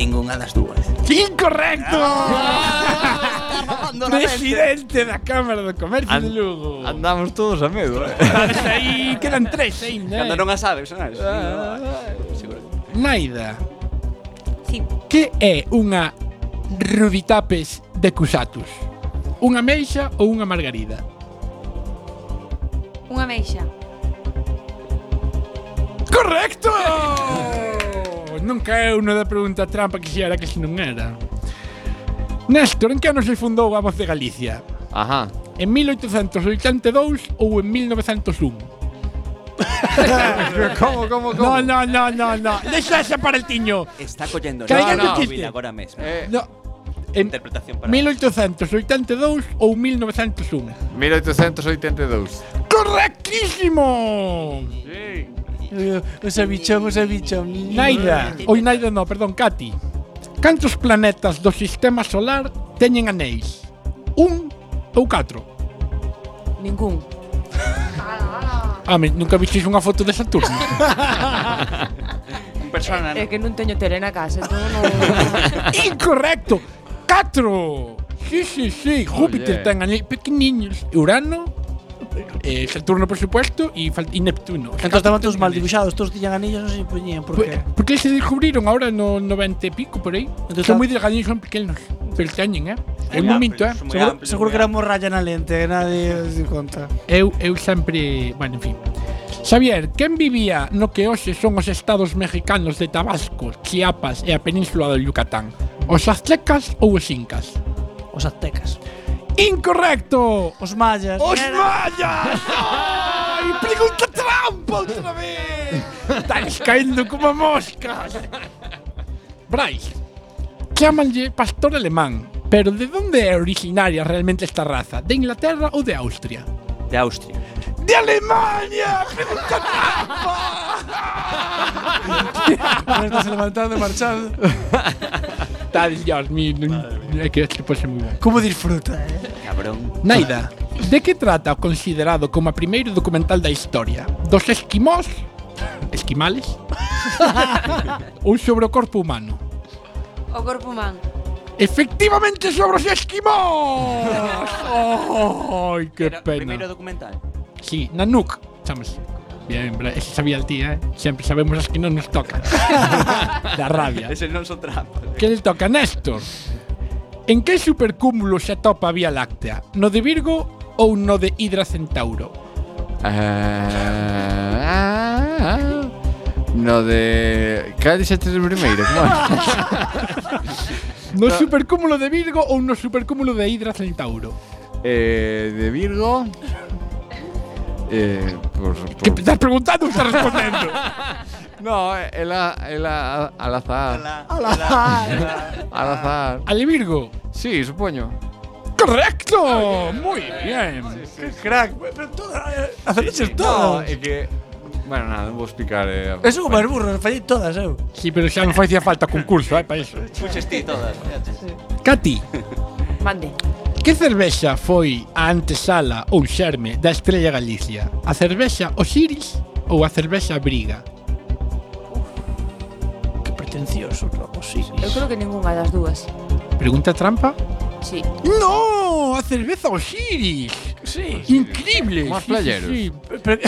Ningunha das dúas. Incorrecto! Ah, presidente da Cámara do Comercio An de Lugo. Andamos todos a medo, eh. aí, quedan tres *laughs* aínda. Eh? Cando non a sabes, non? Ah, Naida, Sí. Que é unha rubitapes de cusatus? Unha meixa ou unha margarida? Unha meixa. Correcto! non caeu no da pregunta trampa que se era que se non era. Néstor, en que ano se fundou a Voz de Galicia? Ajá. En 1882 ou en 1901? ¿Cómo, cómo, cómo? No, no, no, no, no. Deixa para el tiño. Está collendo. Caiga no, no, chiste. Agora mesmo. Eh. No. En Interpretación para 1882 ou 1901? 1882. Correctísimo! Sí. Uh, os avichamos, os. Naida, oi Naida no, perdón, Katy. Cantos planetas do sistema solar teñen anéis? Un ou catro? Ningún. Ah, me, nunca visteis unha foto de Saturno? *laughs* persona, É, é que non teño tele na casa, entón non... *laughs* Incorrecto! Catro! Sí, sí, sí, Júpiter ten ali pequeniños. Urano, eh, Saturno, por supuesto, e, y Neptuno. Entonces estaban todos mal dibuixados, todos tiñan anillos, non se poñían, por qué? Porque se descubriron ahora no 90 e pico, por aí. Entonces, son moi delgadiños, son pequenos, pero teñen, eh? É un momento, eh? Seguro, amplio, seguro que era morralla na lente, eh, nadie se conta. Eu, eu sempre... Bueno, en fin. Xavier, quen vivía no que hoxe son os estados mexicanos de Tabasco, Chiapas e a península do Yucatán? Os aztecas ou os incas? Os aztecas. Incorrecto! Os mallas. Os Era. mallas! *laughs* Ai, pregunta trampa outra vez! Estás caindo como moscas! Brais, chamanlle pastor alemán, pero de onde é originaria realmente esta raza? De Inglaterra ou de Austria? De Austria. De Alemania! Pregunta trampa! *laughs* Estás levantando e marchando. Está, Dios mío, é que este pose moi ben. Como disfruta, eh? Claro. Naida, de que trata o considerado como a primeiro documental da historia? Dos esquimós? Esquimales? *laughs* ou sobre o corpo humano? O corpo humano. Efectivamente sobre os esquimós! *laughs* ¡Ay, qué Era pena! Primeiro documental. Sí, Nanook, chamase. Bien, ese sabía el tío, eh? Siempre sabemos as que non nos tocan. *laughs* da rabia. Ese non son trampas. Que le toca a Néstor? En que supercúmulo se atopa Vía Láctea? No de Virgo ou no de Hidra Centauro? Ah, ah, no de... Cal dixeste de primeiro? Como? No *laughs* supercúmulo de Virgo ou no supercúmulo de Hidra Centauro? eh, de Virgo... Eh, por, Que por... estás preguntando ou estás respondendo? *laughs* No, ela, ela al azar. Al azar. Al azar. Al Virgo. Sí, supoño. ¡Correcto! Muy bien. ¡Qué crack! Pero tú eh, acertaches todo. No, é que Bueno, nada, non vou explicar eh, Eso sou máis burro, fallei todas eu. Sí, pero xa non facía falta concurso, eh, para iso. Puxes ti todas. Cati, *laughs* Mande. que cervexa foi a antesala ou xerme da Estrella Galicia? A cervexa Osiris ou a cervexa Briga? Pretencioso, loco, sí. Eu creo que ningunha das dúas. Pregunta trampa? Sí. ¡No! ¡A cerveza Osiris! Sí. Increíble. Más sí, playeros. Sí, *laughs* sí. Pero,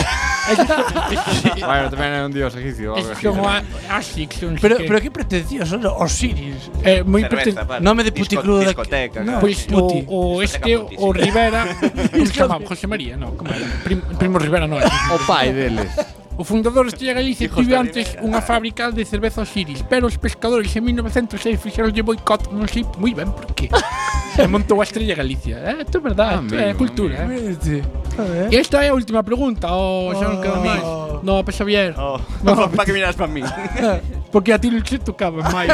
bueno, tamén é un dios egipcio. Es como a- Asics, pero, que. pero que pretencioso, no? Osiris. Eh, moi Cerveza, preten... vale. Nome de puticlub de- Discoteca. No. claro. Pois o, o este, o sí. Rivera, *laughs* como se chamaba? José María, no, como era? Prim, Primo Rivera non era. O pai deles. O fundador de Galicia tivo antes unha fábrica de cerveza Osiris, pero os pescadores en 1906 fixeron de boicot, non sei moi ben por qué. Se *laughs* montou a Estrella Galicia. Eh, isto é verdade, isto é cultura. Eh. E esta é a última pregunta, o oh, máis. Camil. No, pa Xavier. Oh. No, *laughs* para que miras para mí. *laughs* Porque a ti non se tocaba máis.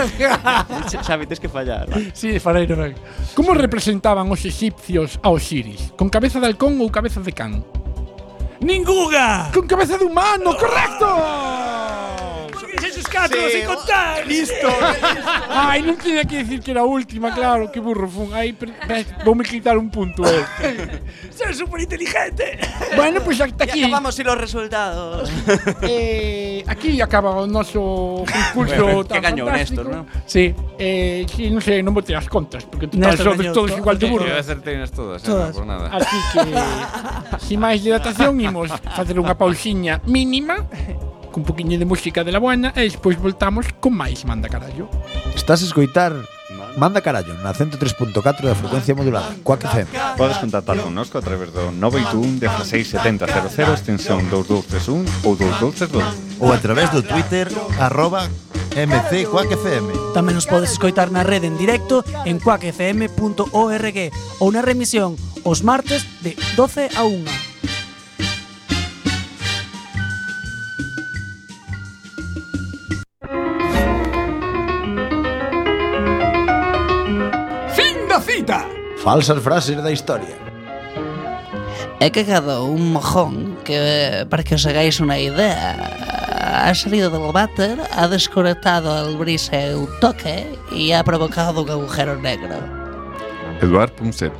Xavi, tens que fallar. Si, sí, farei non. Como representaban os egipcios a Osiris? Con cabeza de halcón ou cabeza de can? ¡Ningunha! Con cabeza de humano, correcto! eses catro sí, sin contar. Listo. Ai, non tiña que decir que era a última, claro, que burro fun. Aí voume quitar un punto eh. *laughs* eu. Ser super inteligente. Bueno, pois pues, aquí. Ya acabamos los resultados. *laughs* eh, aquí acaba o noso concurso bueno, tan que ¿no? Néstor, non? Sí. Eh, sí, non sei, non me as contas, porque total son todos igual de burro. Eu acertei nas todas, todas. Eh, por nada. Así que, sin máis dilatación, *laughs* imos facer unha pausiña mínima cun un poquinho de música de la buena e despois voltamos con máis Manda Carallo. Estás a escoitar Manda Carallo na 103.4 da frecuencia modulada Quack FM. Podes contactar connosco a través do 981 167000 extensión 2231 ou 2232 ou a través do Twitter arroba MC Quack FM. Tamén nos podes escoitar na rede en directo en quackfm.org ou na remisión os martes de 12 a 1. Primeira cita. Falsas frases da historia. É que cada un mojón que, para que os hagáis unha idea, ha salido del váter, ha desconectado el brise un toque y ha provocado un agujero negro. Eduard Punset,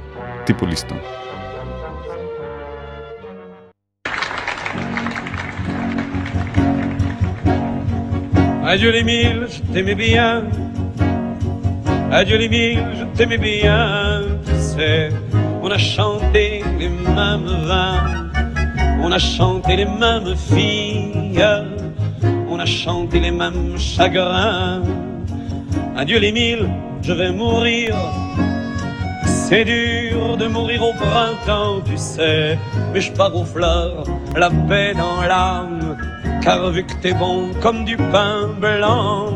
tipo listo. Adieu les milles, t'aimais bien, Adieu les mille, je t'aimais bien. Tu sais, on a chanté les mêmes vins. On a chanté les mêmes filles. On a chanté les mêmes chagrins. Adieu les mille, je vais mourir. C'est dur de mourir au printemps, tu sais, mais je pars aux fleurs, la paix dans l'âme, car vu que t'es bon comme du pain blanc,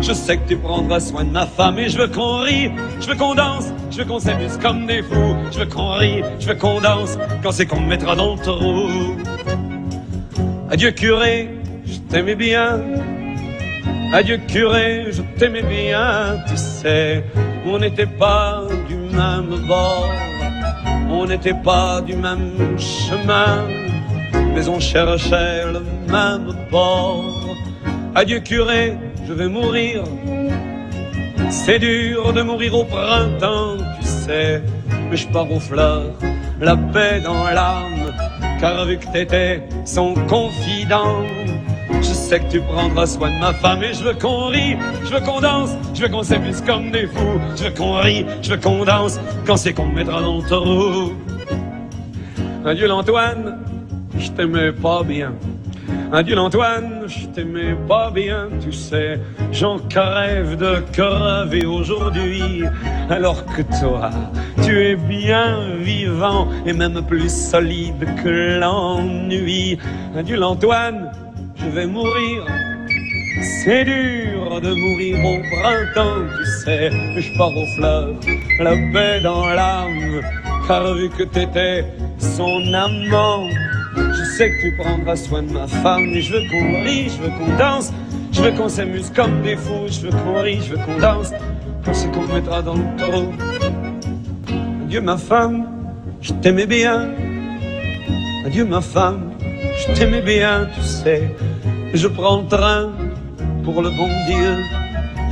je sais que tu prendras soin de ma femme et je veux qu'on rie, je veux qu'on danse, je veux qu'on s'amuse comme des fous, je veux qu'on rie, je veux qu'on danse, quand c'est qu'on me mettra dans le trou. Adieu curé, je t'aimais bien, Adieu curé, je t'aimais bien, tu sais, on n'était pas du même bord, on n'était pas du même chemin, mais on cherchait le même port. Adieu curé, je vais mourir, c'est dur de mourir au printemps, tu sais, mais je pars aux fleurs, la paix dans l'âme, car vu que t'étais son confident, je sais que tu prendras soin de ma femme et je veux qu'on rie, je veux qu'on danse, je veux qu'on s'amuse comme des fous, je veux qu'on rie, je veux qu'on danse, quand c'est qu'on me mettra dans le taureau. Adieu l'Antoine, je t'aimais pas bien. Adieu l'Antoine, je t'aimais pas bien, tu sais, j'en crève de crever aujourd'hui, alors que toi, tu es bien vivant et même plus solide que l'ennui. Adieu l'Antoine, je vais mourir. C'est dur de mourir au printemps, tu sais, je pars aux fleurs, la paix dans l'âme, car vu que t'étais son amant, je sais que tu prendras soin de ma femme, et je veux qu'on rie, je veux qu'on danse, je veux qu'on s'amuse comme des fous, je veux qu'on rie, je veux qu'on danse, quand c'est qu'on me mettra dans le taureau. Adieu ma femme, je t'aimais bien, adieu ma femme, je t'aimais bien, tu sais, je prends le train pour le bon Dieu,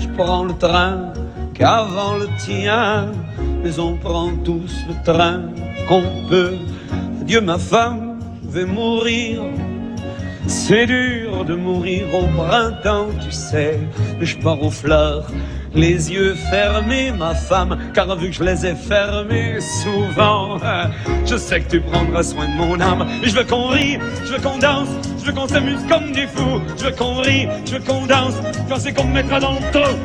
je prends le train qu'avant le tien, mais on prend tous le train qu'on peut. Adieu ma femme, je vais mourir. C'est dur de mourir au printemps, tu sais, je pars aux fleurs, les yeux fermés, ma femme, car vu que je les ai fermés souvent, *laughs* je sais que tu prendras soin de mon âme. Et je veux qu'on rie, je veux qu'on danse, je veux qu'on s'amuse comme des fous, je veux qu'on rie, je veux qu'on danse, quand c'est qu'on me mettra dans le trou.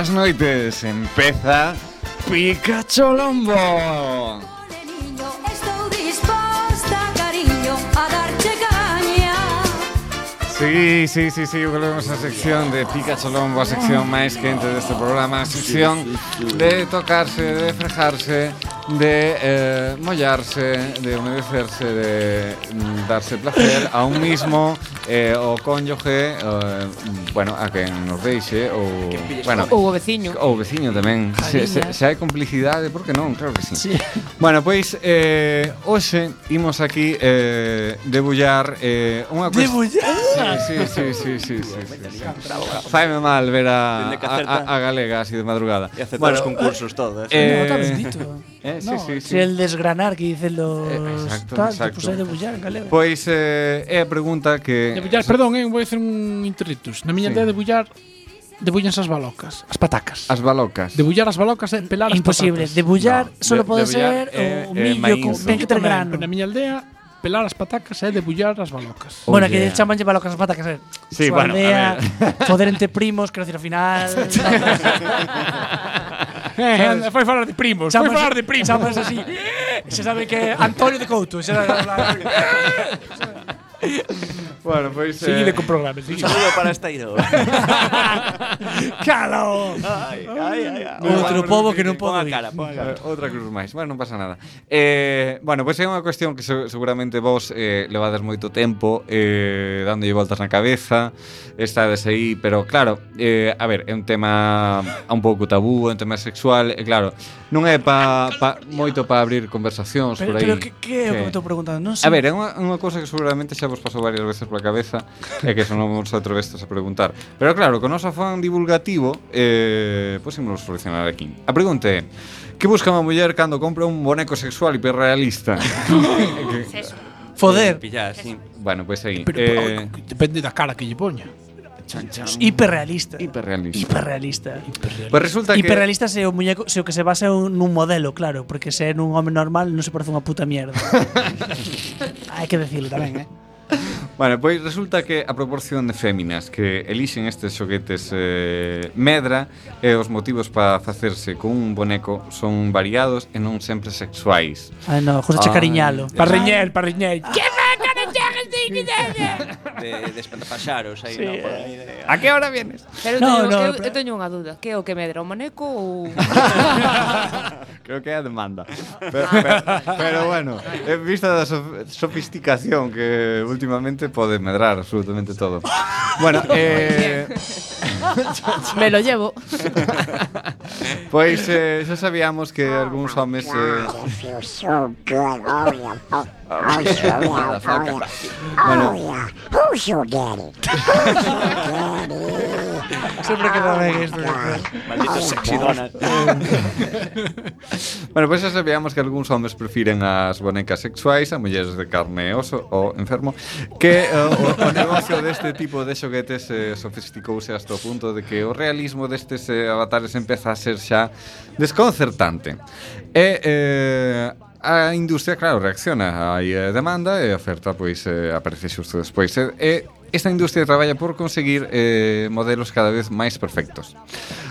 boas noites. Empeza Pikachu Lombo. Sí, sí, sí, sí, volvemos á sección de Pikachu Lombo, a sección máis quente deste programa, a sección de tocarse, de frejarse, de eh, mollarse, de humedecerse, de mm, darse placer a un mismo eh, o cónyuge, eh, bueno, a quen nos deixe ou bueno, Ou o veciño. ou veciño tamén. Se, se, se hai complicidade, por que non? Claro que sí. sí. Bueno, pois eh, hoxe imos aquí eh, debullar eh, unha cuestión. Debullar. Sí, sí, sí, sí, sí, sí, sí, sí. Faime mal ver a, que a, acerta. a, a galega así de madrugada. E aceptar os concursos todo. Eh, Eh, No, bendito. Eh, no, sí, sí, sí. el desgranar que dicen los eh, exacto, tal, exacto. pues hay de bullar en galego. Pois eh, é a pregunta que Debullar, perdón, eh, vou hacer un interritus. Na miña sí. de debullar debullanse as balocas, as patacas. As balocas. Debullar as balocas é pelar as Imposible. patacas. Imposible, debullar no, solo de, pode ser eh, o millo eh, con ten que ter grano. Na miña aldea pelar as patacas é debullar as balocas. Oh, bueno, yeah. que chamanlle balocas as patacas. É. Sí, Su bueno, aldea, a ver. *laughs* poder entre primos, quero decir, ao final... *laughs* Eh, eh, foi falar de primos, chamas, foi falar de primos. Chamas así. *laughs* Se sabe que Antonio de Couto, se sabe, *laughs* *laughs* bueno, pois... Pues, Seguide eh... co programa. Seguide. Un saludo para *laughs* Calo. Calao! Ai, ai, ai. Outro pobo que non pode ir. Cara, cara. Outra cruz máis. Bueno, non pasa nada. Eh, bueno, pois pues é unha cuestión que seguramente vos eh, levades moito tempo eh, dándolle voltas na cabeza. Estades aí, pero claro, eh, a ver, é un tema un pouco tabú, é un tema sexual, e claro, non é pa, pa moito para abrir conversacións pero, por aí. Pero que, que é o que, me estou preguntando? Non sei. A ver, é unha, unha cousa que seguramente xa vos pasou varias veces pola cabeza e que son vos atrevesto a preguntar. Pero claro, con o noso afán divulgativo, eh, pois imos solucionar aquí. A pregunta é, que busca unha muller cando compra un boneco sexual hiperrealista? *laughs* Que- Foder. Pillar, sí. bueno, pois aí. Pero, eh, pero, depende da cara que lle poña. Hiperrealista. hiperrealista. Hiperrealista. Pois resulta que Hiperrealista se o muñeco, se o que se basa en un- modelo, claro, porque se é nun home normal non se parece unha puta mierda. *laughs* Hai que decirlo tamén, eh. *laughs* Bueno, pois resulta que a proporción de féminas que elixen estes xoguetes eh, medra e os motivos para facerse con un boneco son variados e non sempre sexuais. Ai, no, José ah, cariñalo. Eh, parriñel, eh. parriñel de, de espantapaxaros aí, sí, no, por eh. aí de... A que hora vienes? Pero no, teño, no, eu, eu teño unha dúda, que é o que medra, o maneco ou *laughs* Creo que é a demanda. Pero, pero, pero bueno, en vista da sofisticación que últimamente pode medrar absolutamente todo. Bueno, eh *laughs* Me lo llevo. Pois eh, xa sabíamos que algúns homes eh, Bueno. Oh, yeah. Who's your daddy? *laughs* Who's your daddy? Sempre queda ben oh, isto. Maldito oh, sexy donut. *laughs* bueno, pois pues xa sabíamos que algúns homes prefiren as bonecas sexuais a mulleres de carne e oso o enfermo que eh, o, o negocio deste tipo de xoguetes eh, sofisticouse hasta o punto de que o realismo destes eh, avatares empeza a ser xa desconcertante. E eh, a industria, claro, reacciona. Hai eh, demanda e oferta pois eh, aparece xusto despois. E, e esta industria traballa por conseguir eh, modelos cada vez máis perfectos.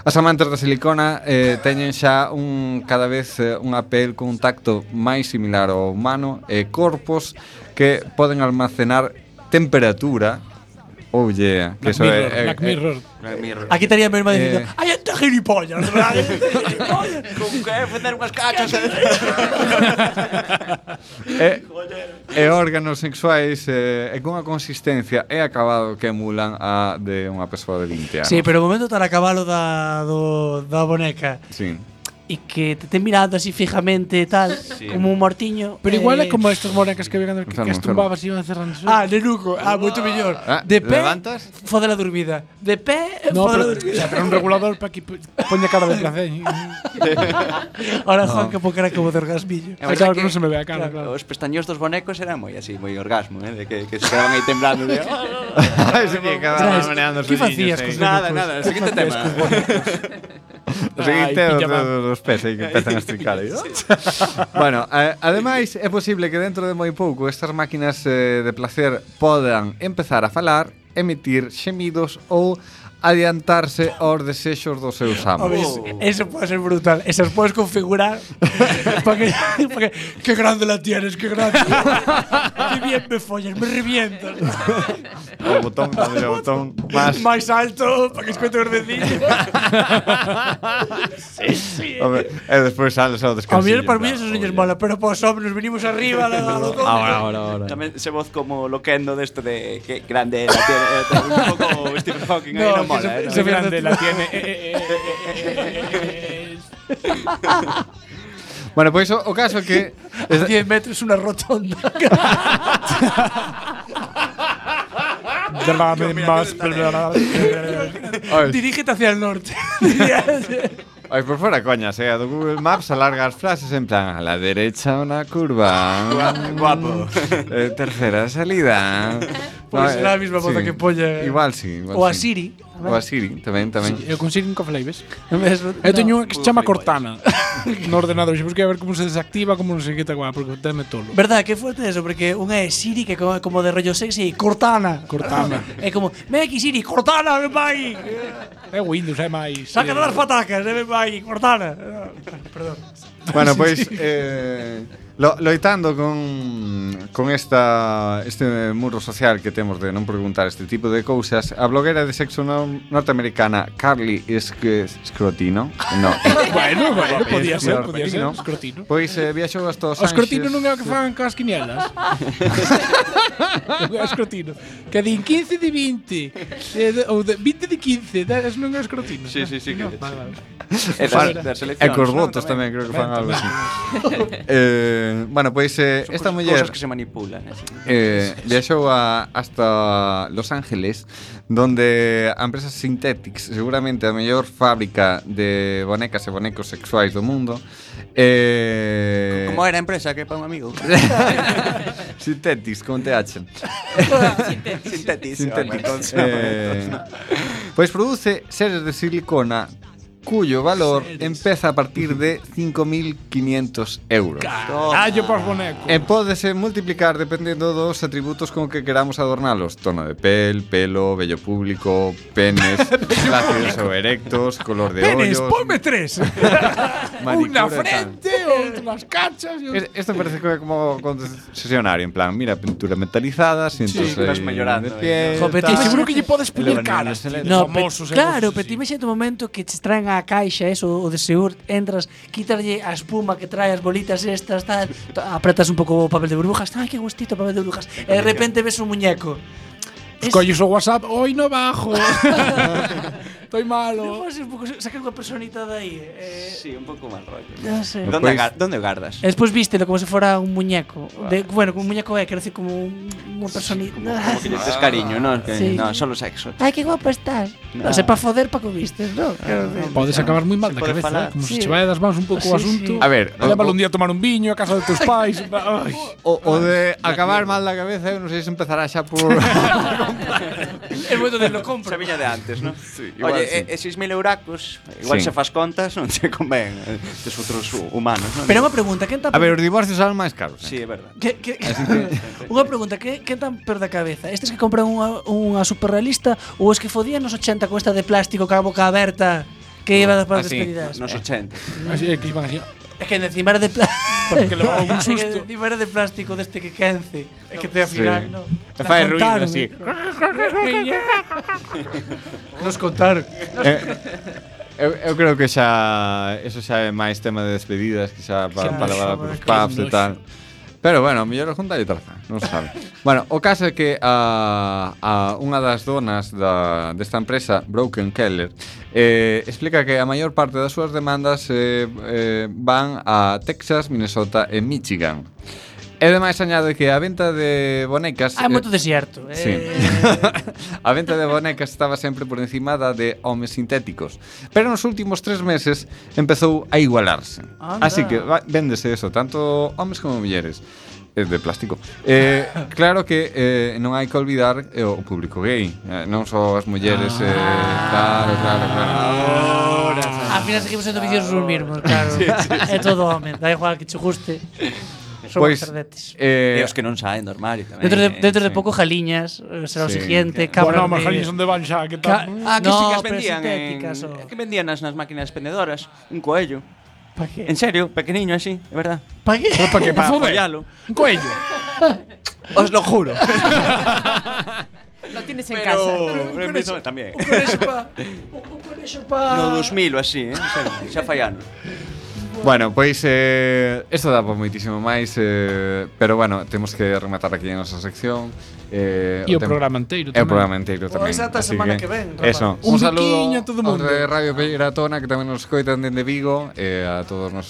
As amantes da silicona eh, teñen xa un cada vez eh, unha pel con un tacto máis similar ao humano e corpos que poden almacenar temperatura Oh, Oulle, que eso Mirror, é, é, Black eh, Mirror. Black Mirror. Aquí estaría mesmo mesma dicindo, eh... hai ente gilipollas, hai *laughs* ente. *laughs* Con que facer unhas *laughs* cachas. e, ¿eh? e órganos sexuais eh, e cunha consistencia e acabado que emulan a de unha persoa de 20 anos. Sí, pero o momento estar a cabalo da, do, da boneca. Sí. E que te ten mirando así fijamente tal, como un mortiño. Pero igual é eh, como estas monecas que vegan que, Enfermo, que estumbabas e iban cerrando. Ah, nenuco, ah, moito mellor. Ah, de pé, levantas? fode la dormida. De pé, No, fode la pero, o dormida. sea, pero un regulador para que po- poña cara de placer. *laughs* Ahora Juan que cara como de orgasmillo. É Claro, que non se me ve a cara, claro. Os pestaños dos bonecos eran moi así, moi orgasmo, eh, de que, que se quedaban aí temblando de Ai, *laughs* sí, que acababan meneando os Que facías eh. Nada, nada, el Que siguiente facías tema. O seguinte Ai, os pés aí que empezan a estricar. aí. *laughs* sí. bueno, eh, ademais é posible que dentro de moi pouco estas máquinas eh, de placer podan empezar a falar, emitir xemidos ou adiantarse aos desexos dos seus amos. eso puede ser brutal. Esas puedes configurar *laughs* para que, pa que, qué grande la tienes, qué grande. *laughs* qué bien me follas, me revientas. O botón, o botón máis Máis alto para que escoite os vecinos. sí, sí. Home, e despois sales ao A descansillo. mí para mí eso señores mala, pero para os hombres venimos arriba a la, a lo Ahora, ahora, ahora. Tamén se voz como loquendo desto de que grande la tiene, eh, un pouco Stephen Hawking aí No, que mola, eh, grande la tiene. eh, eh, eh, eh, eh, Bueno, pois o, o caso é que A 10 metros una rotonda. Más. Dirígete hacia el norte. Ai, por fora coñas, eh, a do Google Maps alarga as frases en plan a la derecha una curva. Guapo. Eh, tercera salida. Pois ah, eh, será a mesma voz sí. que polle eh. Igual sí, igual O a sí. Siri O a Siri, tamén, tamén. Sí, Eu con Siri nunca falei, ves? *laughs* Mesmo, Eu teño unha que se chama Cortana *laughs* No ordenador, xe busquei a ver como se desactiva Como non sei que guá, porque teme tolo. Verdad, que fuerte eso, porque unha é Siri Que é como de rollo sexy Cortana. Cortana. *laughs* É como, ven aquí Siri, Cortana, ven vai É Windows, é máis Saca eh, das patacas, ven vai, Cortana. Perdón. Bueno, pois pues, eh, Lo, loitando con, con esta, este muro social que temos de non preguntar este tipo de cousas A bloguera de sexo no, norteamericana Carly Esc Scrotino no. *laughs* bueno, bueno, podía ser, podía ser Scrotino Pois eh, viaxou hasta os Anxes Scrotino non é o que fan coas quinielas. *laughs* *laughs* O Scrotino Que din 15 de 20 eh, Ou de 20 de 15 das non é o Scrotino Sí, sí, sí no, que, vale, vale. E, das, das e cos votos tamén creo que fan algo así. Eh Eh, bueno, pois pues, eh, Son esta muller cosas que se manipulan así. Eh, viaxou a, hasta Los Ángeles Donde a empresa Synthetics Seguramente a mellor fábrica de bonecas e bonecos sexuais do mundo eh... Como era a empresa que para un amigo *laughs* *laughs* Synthetics, con TH Synthetics Synthetics, Synthetics. Eh, Pois produce seres de silicona cuyo valor empeza a partir de 5.500 euros. Carallo pos bonecos. E pódese multiplicar dependendo dos atributos con que queramos adornalos. Tono de pel, pelo, vello público, penes, *laughs* flácidos ou erectos, color de Penes, ollos, ponme tres. *laughs* Una frente o outro nas cachas. Es- Esto parece como concesionario, en plan, mira, pintura metalizada, sientos Sí, vas mellorando, de piel, tal. tío, seguro que lle podes Elevaciones caras, No, famosos e claro, pero ti imagínate o momento que te traen a a caixa, eso, o de Seur, entras, quitarlle a espuma que trae as bolitas estas, tal, apretas un pouco o papel de burbujas, ai, que gustito papel de burbujas, e de repente ves un muñeco. Es... Colles o WhatsApp, oi no bajo. *laughs* Estoy Non malo. ser un pouco sacar unha personita de aí. Eh, Sí, un pouco mal rollo. Ya sé. ¿Dónde, Pues- agar- ¿Dónde guardas? E despois vístelo como se fora un muñeco. De, bueno, como un muñeco é, quero decir, como un- unha personita. Como *laughs* que le des cariño, ¿no? Que, Sí. No, solo sexo. Ai, que guapo estás. No, se pa foder pa que vistes, ¿no? Quero decir. Podes acabar moi mal da cabeza, falar. eh? como Sí. se che vai das mans un pouco o Sí, asunto. sí. A ver, o- Lévalo un día a tomar un viño a casa de tus *laughs* pais. Ai. O, o de acabar mal da cabeza, eu non sei se empezará xa por... *laughs* É moito de lo compro. Esa viña de antes, ¿no? Sí, igual Oye, sí. e, e 6.000 euracos, igual sí. se faz contas, non te convén eh, tes outros humanos. Non? Pero unha pregunta, quen tan... A ver, os divorcios son máis caros. Sí, eh. é verdade. Que, que, *laughs* unha pregunta, que, que tan per da cabeza? Estes que compran unha, unha superrealista ou os que fodían nos 80 con esta de plástico ca boca aberta que iba para ah, as despedidas? Nos 80. Eh. Así, que iban así... É que encima era *laughs* de plástico. Porque levaba un. É que encima era de plástico deste que quence. É que te afinar, sí. ¿no? *laughs* Te fai ruido así. Nos contaron. Eh, eh Eu, eu creo que xa eso xa é máis tema de despedidas, que xa para pa levar a cruz pubs e tal. Pero bueno, mellor junta e traza, non se sabe. bueno, o caso é que a, a unha das donas da, desta empresa, Broken Keller, eh, explica que a maior parte das súas demandas eh, eh, van a Texas, Minnesota e Michigan. E ademais añade que a venta de bonecas... Ah, é eh, moito desierto. Eh... Sí. *laughs* a venta de bonecas estaba sempre por encima da de homes sintéticos. Pero nos últimos tres meses empezou a igualarse. Anda. Así que véndese eso, tanto homes como mulleres eh, de plástico. Eh, *laughs* claro que eh, non hai que olvidar eh, o público gay, eh, non só as mulleres, eh, ah. claro, claro, claro. Ahora, Al final seguimos sendo viciosos os mesmos, claro. *laughs* sí, sí, sí. É todo home, da igual que che guste. Somos Pois, cerdetes. eh, E os que non saen do armario tamén. Dentro de, eh, dentro de sí. pouco Jaliñas eh, será o Sí. siguiente, Bueno, cabras mas de... jaliñas van xa, que Ca- tal? Ah, que no, sí que as pero vendían en... o- Que vendían nas, nas máquinas expendedoras Un coello Pa qué? En serio, pequeniño así, é verdad Pa qué? Pero para que? Para Para follalo Un coello. *laughs* Os lo juro Lo tienes en casa. Pero Benidorm tamén Un conexo pa... *laughs* Un conexo pa... No 2000 ou así, eh? Xa fai anos Bueno, pois eh, isto dá para moitísimo máis eh, Pero bueno, temos que rematar aquí a nosa sección eh, E o, o programa inteiro tamén E o programa inteiro tamén Pois ata a semana que, que ven, rapaz eso. Un, un saludo a todo mundo. a Radio Peiratona, Que tamén nos coitan dende Vigo E eh, a todos os nosos